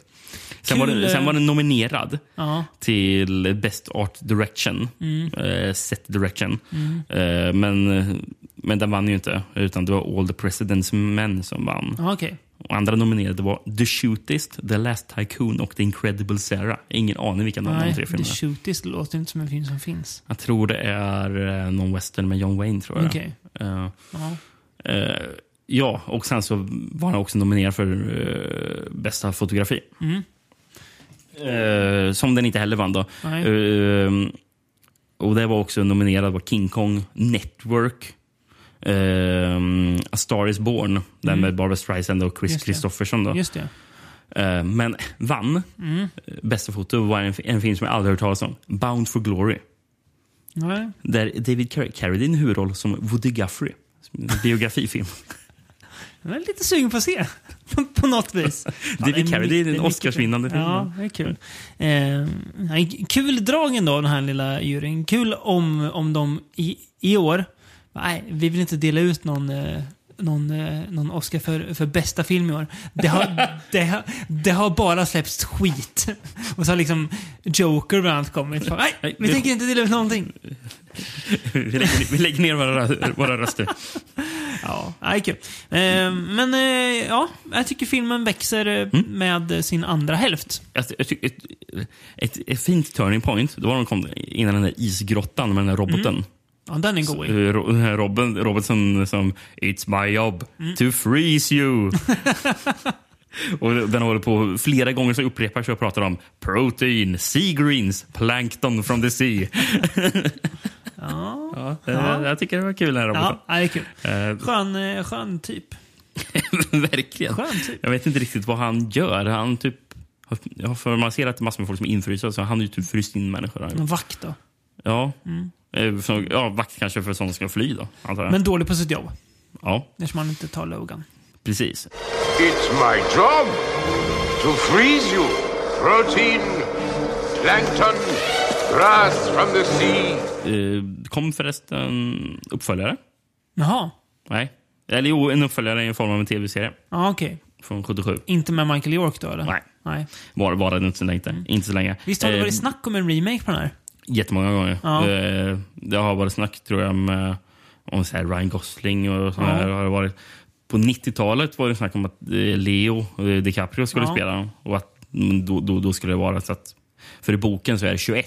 Sen var, den, sen var den nominerad Ja. till Best Art Direction. Mm. Eh, set Direction. Mm. Eh, men, men den vann ju inte. Utan det var All the President's Men som vann. Ja, Okej. Och andra nominerade var The Shootist, The Last Tycoon och The Incredible Sarah. Ingen aning vilka av de tre The filmerna är. Shootist låter inte som en film som finns. Jag tror det är eh, någon western med John Wayne. tror jag. Okej. Eh, Ja. eh, ja, och sen så var han också nominerad för eh, bästa fotografi. Mm. Som den inte heller vann. Då. Och det var också nominerad var King Kong Network. Eh, A Star Is Born, den Mm. med Barbra Streisand och Chris. Christofferson. Då. Just det. Eh, men vann. Mm. Bästa foto var en, en film som jag aldrig hört talas om. Bound for Glory. Nej. Där David Car- Carradine huvudroll som Woody Guthrie. En biografifilm. Jag är lite sugen på att se. på, på något vis. David är Carradine, en är mycket Oscarsvinnande film. Ja, det är kul. Eh, kul drag ändå, den här lilla juryn. Kul om, om de i, i år... Nej, vi vill inte dela ut någon... Eh, någon, eh, någon Oscar för, för bästa film i år. Det har, det, har, det har bara släppts skit. Och så har liksom Joker bland annat kommit. Nej, vi det- tänker inte dela ut någonting. vi, lägger, vi lägger ner våra, våra röster. Ja, det är kul. Eh, men eh, ja, jag tycker filmen växer Mm. med sin andra hälft. Tycker ett, ett, ett fint turning point, då var de kom innan den där isgrottan med den där roboten. Mm. Ja, den är god. Eh, Robin, roboten som It's my job Mm. to freeze you. och den håller på flera gånger så upprepar sig och pratar om protein, sea greens, plankton from the sea. Ja, ja, Ja. Jag tycker det var kul den här roboten. ja det är kul. Eh, Skön, eh, skön typ. Verkligen. Skön typ. Jag vet inte riktigt vad han gör. Han typ... För man ser att massor med folk som är infrysta, så han har ju typ fryst in människor. En vakt då. Ja. Mm. Eh, ja, vakt kanske för sådana som ska fly då, antar jag. Men dålig på sitt jobb. Ja, Eftersom man inte tar Logan. precis. It's my job to freeze you. Protein, plankton, grass from the sea. Eh, kom förresten uppföljare? Jaha. Nej. Eller jo, en uppföljare i form av en tv-serie Ja, okej. från 77. Inte med Michael York då eller? Nej. Nej. Var, var det inte så länge. Inte så länge. Visst har det Eh, varit snack om en remake på den här? Jättemånga gånger. Ja. Eh, det har varit snack tror jag med om så här Ryan Gosling och sådär. Ja. Har det varit. På 90-talet var det snack om att eh, Leo eh, DiCaprio skulle Ja. spela och att då, då, då skulle det vara så att för i boken så är det 21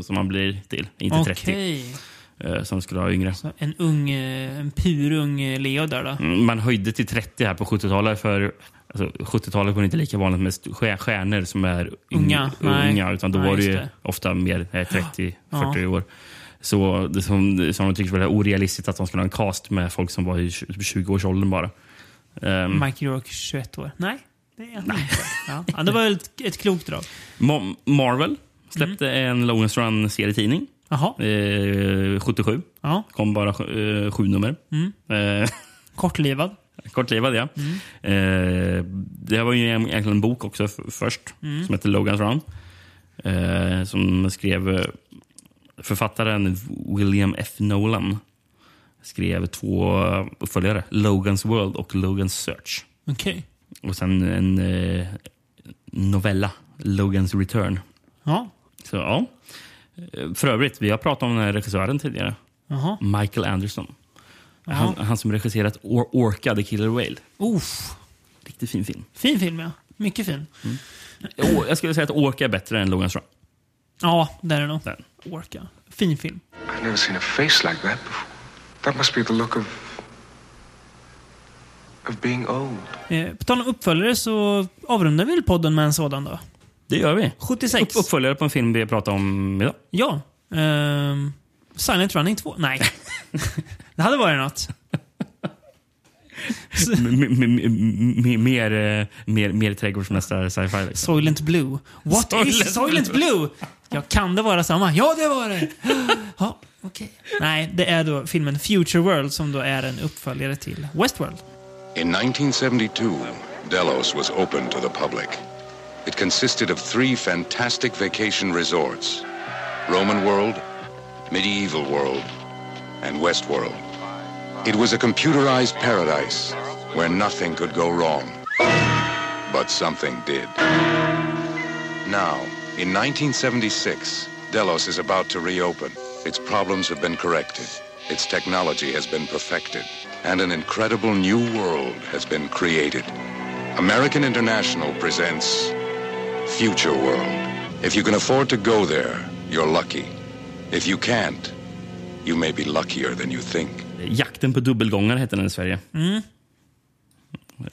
som man blir till, inte 30. Okej. eh, Som skulle ha yngre. Så En ung, en purung Leo där då? Mm, Man höjde till 30 här på 70-talet för alltså, 70-talet var det inte lika vanligt med st- stjär- stjärnor som är Unga, unga utan då Nej, var det det. ofta mer eh, 30-40 Ja. år. Så det som, som de tyckte var orealistiskt att de skulle ha en cast med folk som var i 20 års åldern bara. Ehm, Mike Rourke 21 år. Nej, det är han inte. Ja. Ja, det var ett, ett klokt drag. Ma- Marvel släppte en Logan's Run-serietidning. Jaha. Eh, 77. Ja. Kom bara eh, sju nummer. Mm. Eh, Kortlivad. Kortlivad, ja. Eh, det var ju egentligen en bok också först, Mm. som heter Logan's Run. Eh, som skrev eh, författaren William F. Nolan. Skrev två uppföljare, Logan's World och Logan's Search. Okej. Och sen en eh, novella, Logan's Return. Ja. Så ja. Eh, För övrigt, vi har pratat om den här regissören tidigare. Jaha. Michael Anderson. Han, han som regisserat Or Orca, The Killer Whale. Uff. Riktigt fin film. Fin film, ja. Mycket fin. Å- Jag skulle säga att Orca är bättre än Logan's Run. Ja, det är det nog. Orka. Fin film. I've never seen a face like that before. That must be the look of. of being old. Eh, på tal om uppföljare så avrundar vi podden med en sådan då? Det gör vi. 76. Upp, uppföljare på en film vi pratar om idag. Ja. Ehm, Silent Running 2. Nej. det hade varit något. M- Mer, eh, mer, mer trädgårdsmästare sci-fi. Liksom. Soylent Blue. What is Soylent Soylent Blue? Ja, kan det vara samma? Ja, det var det! Ja, okej. Nej, det är då filmen Future World som då är en uppföljare till Westworld. In 1972, Delos was open to the public. It consisted of three fantastic vacation resorts Roman World, Medieval World, and Westworld. It was a computerized paradise where nothing could go wrong. But something did. Now, in 1976, Delos is about to reopen. Its problems have been corrected. Its technology has been perfected. And an incredible new world has been created. American International presents Future World. If you can afford to go there, you're lucky. If you can't, you may be luckier than you think. Jakten på dubbelgångare heter den i Sverige. Mm.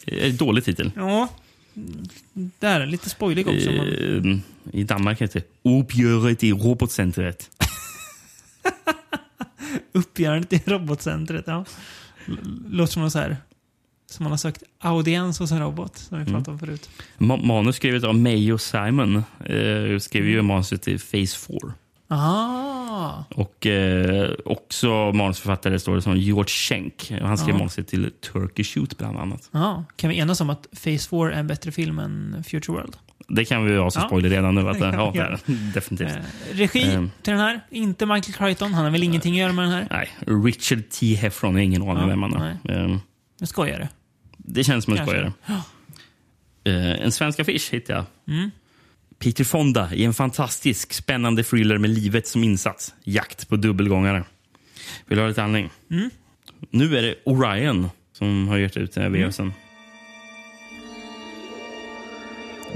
Eh, Dålig titel. Ja. Där, lite spoilig också. Eh, I Danmark heter det Uppgöret i robotcentret. Uppgörandet i robotcentret. Ja. Låter som något så här. Som man har sökt audiens hos en robot. Som vi Mm. pratade om förut. Ma- manus skrivet av Mayo Simon. Eh, skrev ju manuset till Phase 4. Aha. Och eh, också manusförfattare står det som George Schenk. Han skrev Ja. manuset till Turkey Shoot bland annat. Ja. Kan vi enas om att Phase 4 är en bättre film än Future World? Det kan vi ha som Ja. spoiler redan nu. Att, kan ja, det. definitivt. Eh, regi Ehm, till den här. Inte Michael Crichton. Han har väl ingenting att göra med den här? nej, Richard T. Heffron, jag har ingen aning Ja, vem han är. Ehm, En skojare. det känns som en Kanske. skojare. Ja. Eh, en svensk affisch hittade jag. Mm. Peter Fonda i en fantastisk spännande thriller med livet som insats. Jakt på dubbelgångare. Vill du ha lite andning? Mm. Nu är det Orion som har gett ut den här VHSen.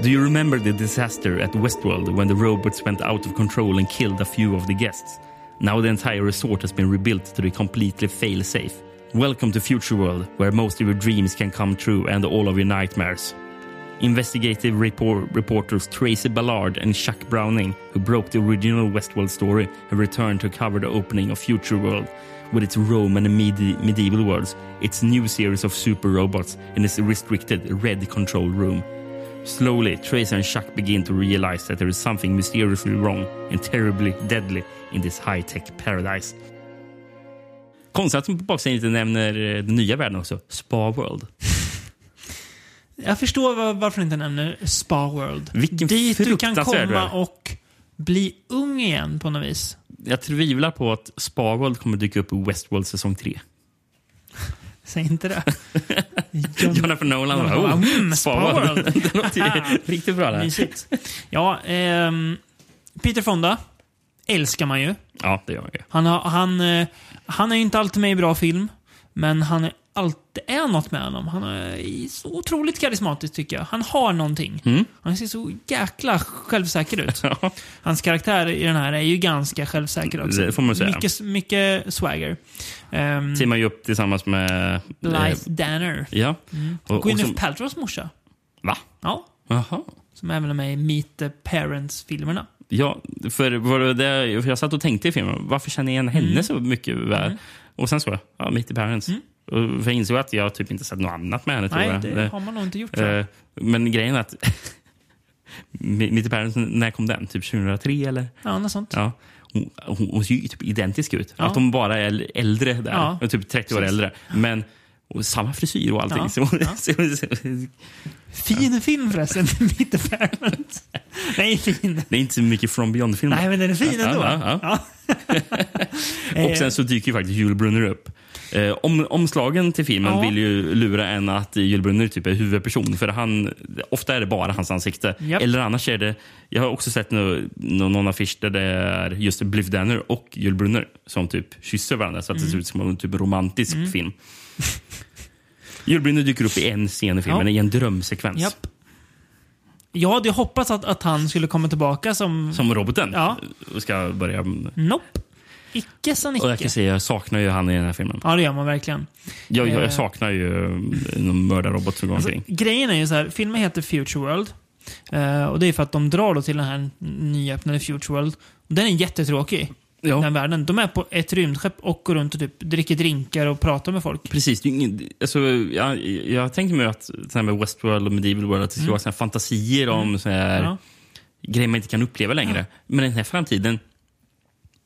Do you remember the disaster at Westworld when the robots went out of control and killed a few of the guests? Now the entire resort has been rebuilt to be completely fail-safe. Welcome to Future World, where most of your dreams can come true and all of your nightmares. Investigative report reporters Tracy Ballard and Chuck Browning, who broke the original Westworld story, have returned to cover the opening of Future World with its Roman and medi- medieval worlds, its new series of super robots, and its restricted red control room. Slowly, Tracy and Chuck begin to realize that there is something mysteriously wrong and terribly deadly in this high-tech paradise. Konstigt att de på baksidan inte nämner eh, den nya världen också, Spa World. Jag förstår var, varför du inte nämner Spa World. Vilken Dit du kan komma och bli ung igen på något vis. Jag tvivlar på att Spa World kommer dyka upp i Westworld säsong 3. Säg inte det. Jonathan Nolan bara, oh, mm, Spa World. Det låter riktigt bra. Det. Mysigt. Ja, ehm, Peter Fonda älskar man ju. Ja, det gör man ju. Han, har, han, eh, han är ju inte alltid med i bra film, men han är alltid är något med honom. Han är så otroligt karismatisk tycker jag. Han har någonting. Mm. Han ser så jäkla självsäker ut. Hans karaktär i den här är ju ganska självsäker också. Det får man säga. Mycket, mycket swagger. Um, Teamar ju upp tillsammans med... Blythe eh, Danner. Ja. Mm. Och- Gwyneth som- Paltrows morsa. Va? Ja. Jaha. Som även är med i Meet the Parents-filmerna. Ja, för, var det där, för jag satt och tänkte i filmen, varför känner jag igen henne Mm. så mycket? Väl? Mm. Och sen så, ja, Mitt i Parents. Och jag insåg att jag typ inte sett något annat med henne. tror Nej, jag. det har man nog inte gjort. tror. Eh, Men grejen är att Mitt Paradise, när kom den? Typ 2003 eller? Ja, något sånt. Ja. Hon, hon, hon ser ju typ identisk ut. Ja. Att hon bara är äldre där. Ja. Typ 30 år Precis. äldre. Men samma frisyr och allting. Ja. Ja. Fin film förresten, Mitt Paradise. Nej, fin. det är inte så mycket From Beyond-filmer. Nej, men den är fin ändå. Ja, Och sen så dyker ju faktiskt Jules Brunner upp. Eh, om, omslagen till filmen Ja. vill ju lura en att Jules Brunner typ är huvudperson. För han, ofta är det bara hans ansikte. Japp. Eller annars är det... Jag har också sett nå- någon affisch där det är just Bliff Danner och Jules Brunner som typ kysser varandra. Så att det ser ut som en typ romantisk Mm. film. Jules Brunner dyker upp i en scen i filmen, Ja. i en drömsekvens. Japp. Jag hade hoppats att, att han skulle komma tillbaka som... Som roboten Ja. och ska börja... Nope. Icke som Och jag kan säga, jag saknar ju han i den här filmen. Ja, det gör man verkligen. Jag, jag, Eh. jag saknar ju eh, någon mördarrobot som går Alltså, omkring. grejen är ju så här, filmen heter Future World. Eh, och det är för att de drar då till den här nyöppnade Future World. Den är jättetråkig. Ja. Den världen. De är på ett rymdskepp och går runt och typ dricker drinkar och pratar med folk. Precis. Det är ingen, alltså, jag, jag tänker mig att så här med Westworld och Medieval World att det ska Mm. vara så fantasier om så här, Ja. grejer man inte kan uppleva längre. Men den här framtiden,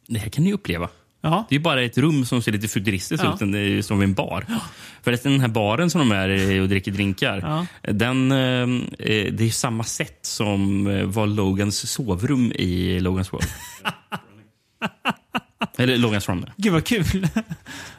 det här kan ni uppleva. Ja. Det är bara ett rum som ser lite futuristiskt Ja. ut, det är som en bar. Förresten, den här baren som de är i och dricker drinkar, Ja. den, eh, det är samma sätt som eh, var Logans sovrum i Logans World. Eller Logans Run. Gud vad kul.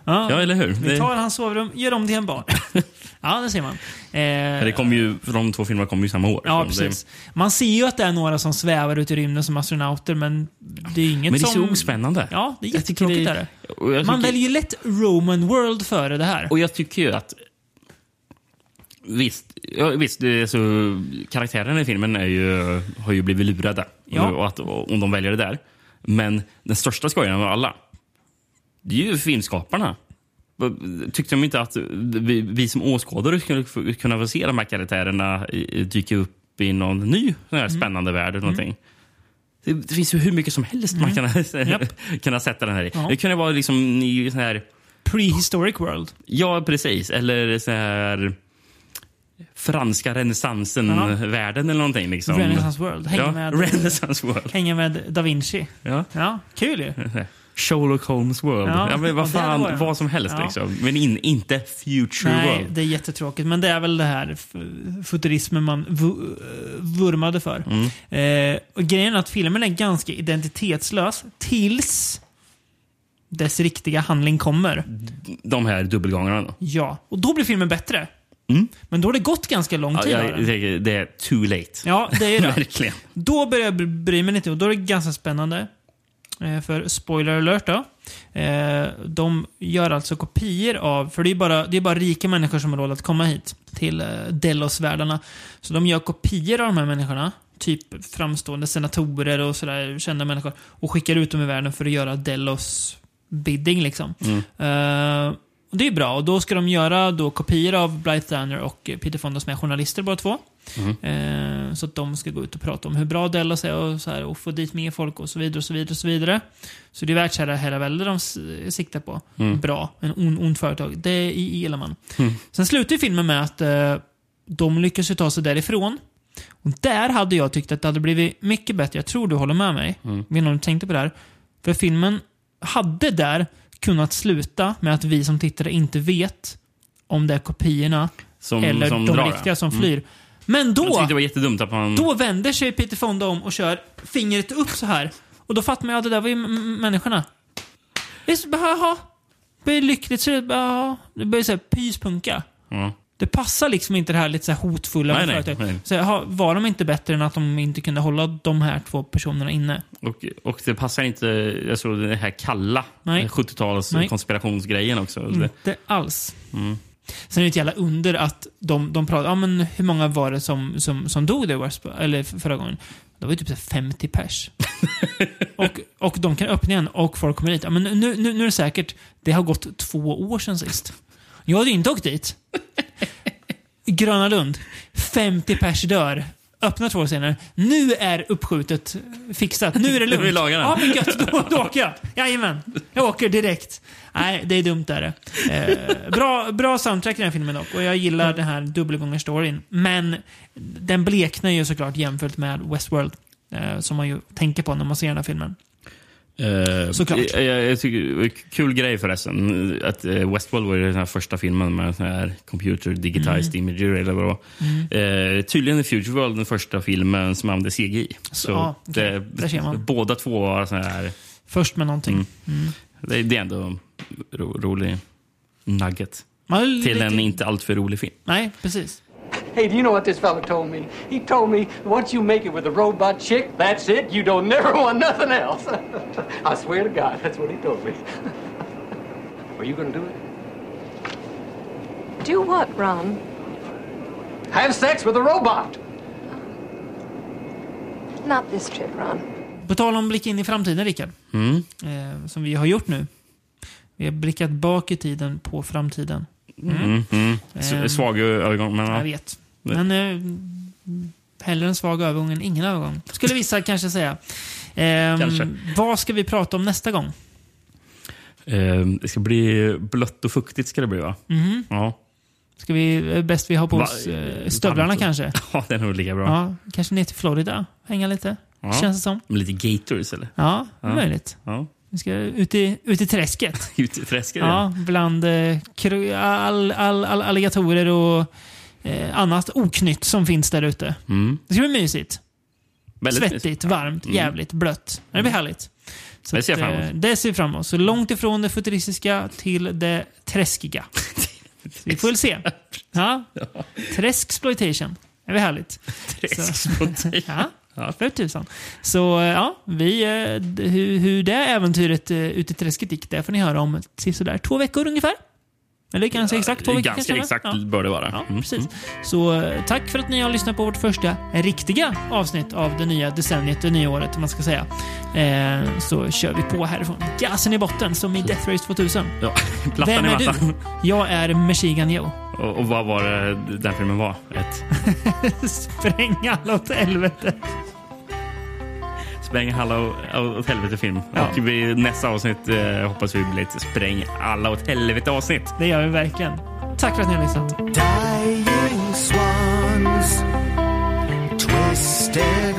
Ja. Ja, eller hur? Vi Det- tar hans sovrum, gör om till en bar. ja, det ser man. Eh, Det kom ju, de två filmerna kom ju samma år. Ja, Så det- precis. Man ser ju att det är några som svävar ut i rymden som astronauter, men det är inget Men det är som... så ospännande. Ja, det är tycker jättetråkigt. det- är det. jag Man tycker- väljer ju lätt Roman World före det här. Och jag tycker ju att... Visst, ja, visst det så, karaktärerna i filmen är ju, har ju blivit lurade. Ja. Och att, och, om de väljer det där. Men den största skojaren av alla, det är ju filmskaparna. Tyckte de inte att vi, vi som åskådare skulle kunna få se de här karaktärerna dyka upp i någon ny sån här spännande värld? Eller någonting? Det, det finns ju hur mycket som helst man kan kunna sätta den här i. Ja. Det kunde vara liksom i sån här... Prehistoric world. Ja, precis. Eller så här franska renässansen-världen eller någonting. Liksom. Renaissance World. Hänga ja, med- Renaissance World. Hänga med Da Vinci. Ja. Ja, kul ju. Sherlock Holmes World. Ja, Ja, men ja, vad det fan, var det. vad som helst Ja. liksom. Men in, inte Future Nej, World. det är jättetråkigt. Men det är väl det här futurismen man eh, vurmade för. Mm. Eh, och grejen är att filmen är ganska identitetslös tills dess riktiga handling kommer. De här dubbelgångarna. då. Ja, och då blir filmen bättre. Mm. Men då har det gått ganska lång Ja, tid. jag, det. det, det är too late. Ja, det är det. Verkligen. Då börjar jag bry mig lite och då är det ganska spännande. Eh, för spoiler alert då. Eh, de gör alltså kopior av, för det är bara, det är bara rika människor som har råd att komma hit till eh, Delos-världarna. Så de gör kopior av de här människorna, typ framstående senatorer och sådär, kända människor, och skickar ut dem i världen för att göra Delos bidding liksom. Mm. Eh, och det är bra. Och då ska de göra då kopior av Blythe Danner och Peter Fonda som är journalister båda två. Mm. Eh, så att de ska gå ut och prata om hur bra Delos är och, så här, och få dit mer folk och så vidare. och Så vidare och så vidare. Så det är världsherravälde de s- siktar på. Mm. Bra. En on, ond företag. Det i- gillar man. Mm. Sen slutar filmen med att eh, de lyckas ju ta sig därifrån. Och där hade jag tyckt att det hade blivit mycket bättre. Jag tror du håller med mig. Mm. Vet du tänkte på det här. För filmen hade där kunnat sluta med att vi som tittare inte vet om det är kopiorna Som- eller som de drar, riktiga som Mm. Men då, det var jättedumt att man... då vänder sig Peter Fonda om och kör fingret upp så här. Och då fattar man ju att det där var ju människorna. Det är så blir lyckligt så det, ja, det börjar såhär pyspunka. Ja. Det passar liksom inte det här lite så här hotfulla Nej, nej, nej. Så, jaha, var de inte bättre än att de inte kunde hålla de här två personerna inne? Och, och det passar inte, alltså den här kalla Nej. 70-tals Nej. konspirationsgrejen också. Det- Inte alls. Mm. Sen är det ett jävla under att de, de pratar, ja men hur många var det som, som, som dog det West, eller förra gången? Det var ju typ så här 50 pers. och, och de kan öppna igen och folk kommer dit. Ja, men nu, nu, nu är det säkert, det har gått två år sedan sist. Jag hade inte åkt dit. Gröna Lund. 50 pers dör. Öppnar två år senare. Nu är uppskjutet fixat. Nu är det lugnt. Den. Ja, men gött. Då, då åker jag. Jajamän. Jag åker direkt. Nej, det är dumt där. Eh, bra, bra soundtrack i den här filmen dock. Och jag gillar den här dubbelgångar-storyn. Men den bleknar ju såklart jämfört med Westworld. Eh, som man ju tänker på när man ser den här filmen. Eh, Såklart. Jag, jag, tycker, kul grej förresten. Att eh, Westworld var ju den här första filmen med sån här computer digitized Mm. imagery. Eller vad var. Eh, tydligen är Future World den första filmen som använde CGI. Så ja, okej. det, Där ser man. båda två var sån här... Först med någonting. Mm. Mm. Det, det är ändå ro, rolig nugget. Är lite- Till en inte alltför rolig film. Nej, precis. Hey, do you know what this fella told me? He told me once you make it with a robot chick, that's it. You don't never want nothing else. I swear to God, that's what he told me. Are you gonna do it? Do what, Ron? Have sex with a robot. Not this trip, Ron. På tal om blick in i framtiden, Rickard. Mm. Eh, som vi har gjort nu. Vi har blickat bak i tiden på framtiden. Mm. Mm. S- Ehm, Svag övergång, men ja. Jag vet. Men eh, hellre en svag övergång än ingen övergång. Skulle vissa kanske säga. Ehm, Kanske. Vad ska vi prata om nästa gång? Eh, det ska bli blött och fuktigt ska det bli va? Mhm. Ja. Ska vi, eh, bäst vi har på oss eh, stövlarna varmt. kanske? ja, det är nog lika bra. Ja, kanske ner till Florida. Hänga lite. Ja. Känns det som. Med lite gators eller? Ja, möjligt. Ja. Vi ska ut i, ut i träsket. Ut i träsket? Ja, bland eh, all, all, all, alligatorer och eh, annat oknytt som finns där ute. Mm. Det ska bli mysigt. Väldigt Svettigt, mysigt. varmt, Mm. jävligt, blött. Det blir härligt. Så Det ser jag fram eh, emot. Det ser fram emot. Så långt ifrån det futuristiska till det träskiga. Vi får väl se. Ja. Träsksploitation. Det blir härligt. Träsksploitation. Ja. Ja, för tusan. Så eh, ja, vi, eh, hur, hur det äventyret ute i träsket gick, det får ni höra om till sådär två veckor ungefär. Eller ganska exakt två veckor Ganska exakt bör det vara. Ja, Mm. precis. Så eh, tack för att ni har lyssnat på vårt första riktiga avsnitt av det nya decenniet, det nya året om man ska säga. Eh, så kör vi på härifrån. Gasen i botten som i Death Race 2000. Ja, plattan Vem i är du? mattan. Jag är Michigan Joe. Och, och vad var det den filmen var? Ett Spräng alla åt helvete. Spräng alla åt helvete film. Ja. Och vi, nästa avsnitt eh, hoppas vi blir ett spräng alla åt helvete avsnitt. Det gör vi verkligen. Tack för att ni har lyssnat. Dying swans, twisted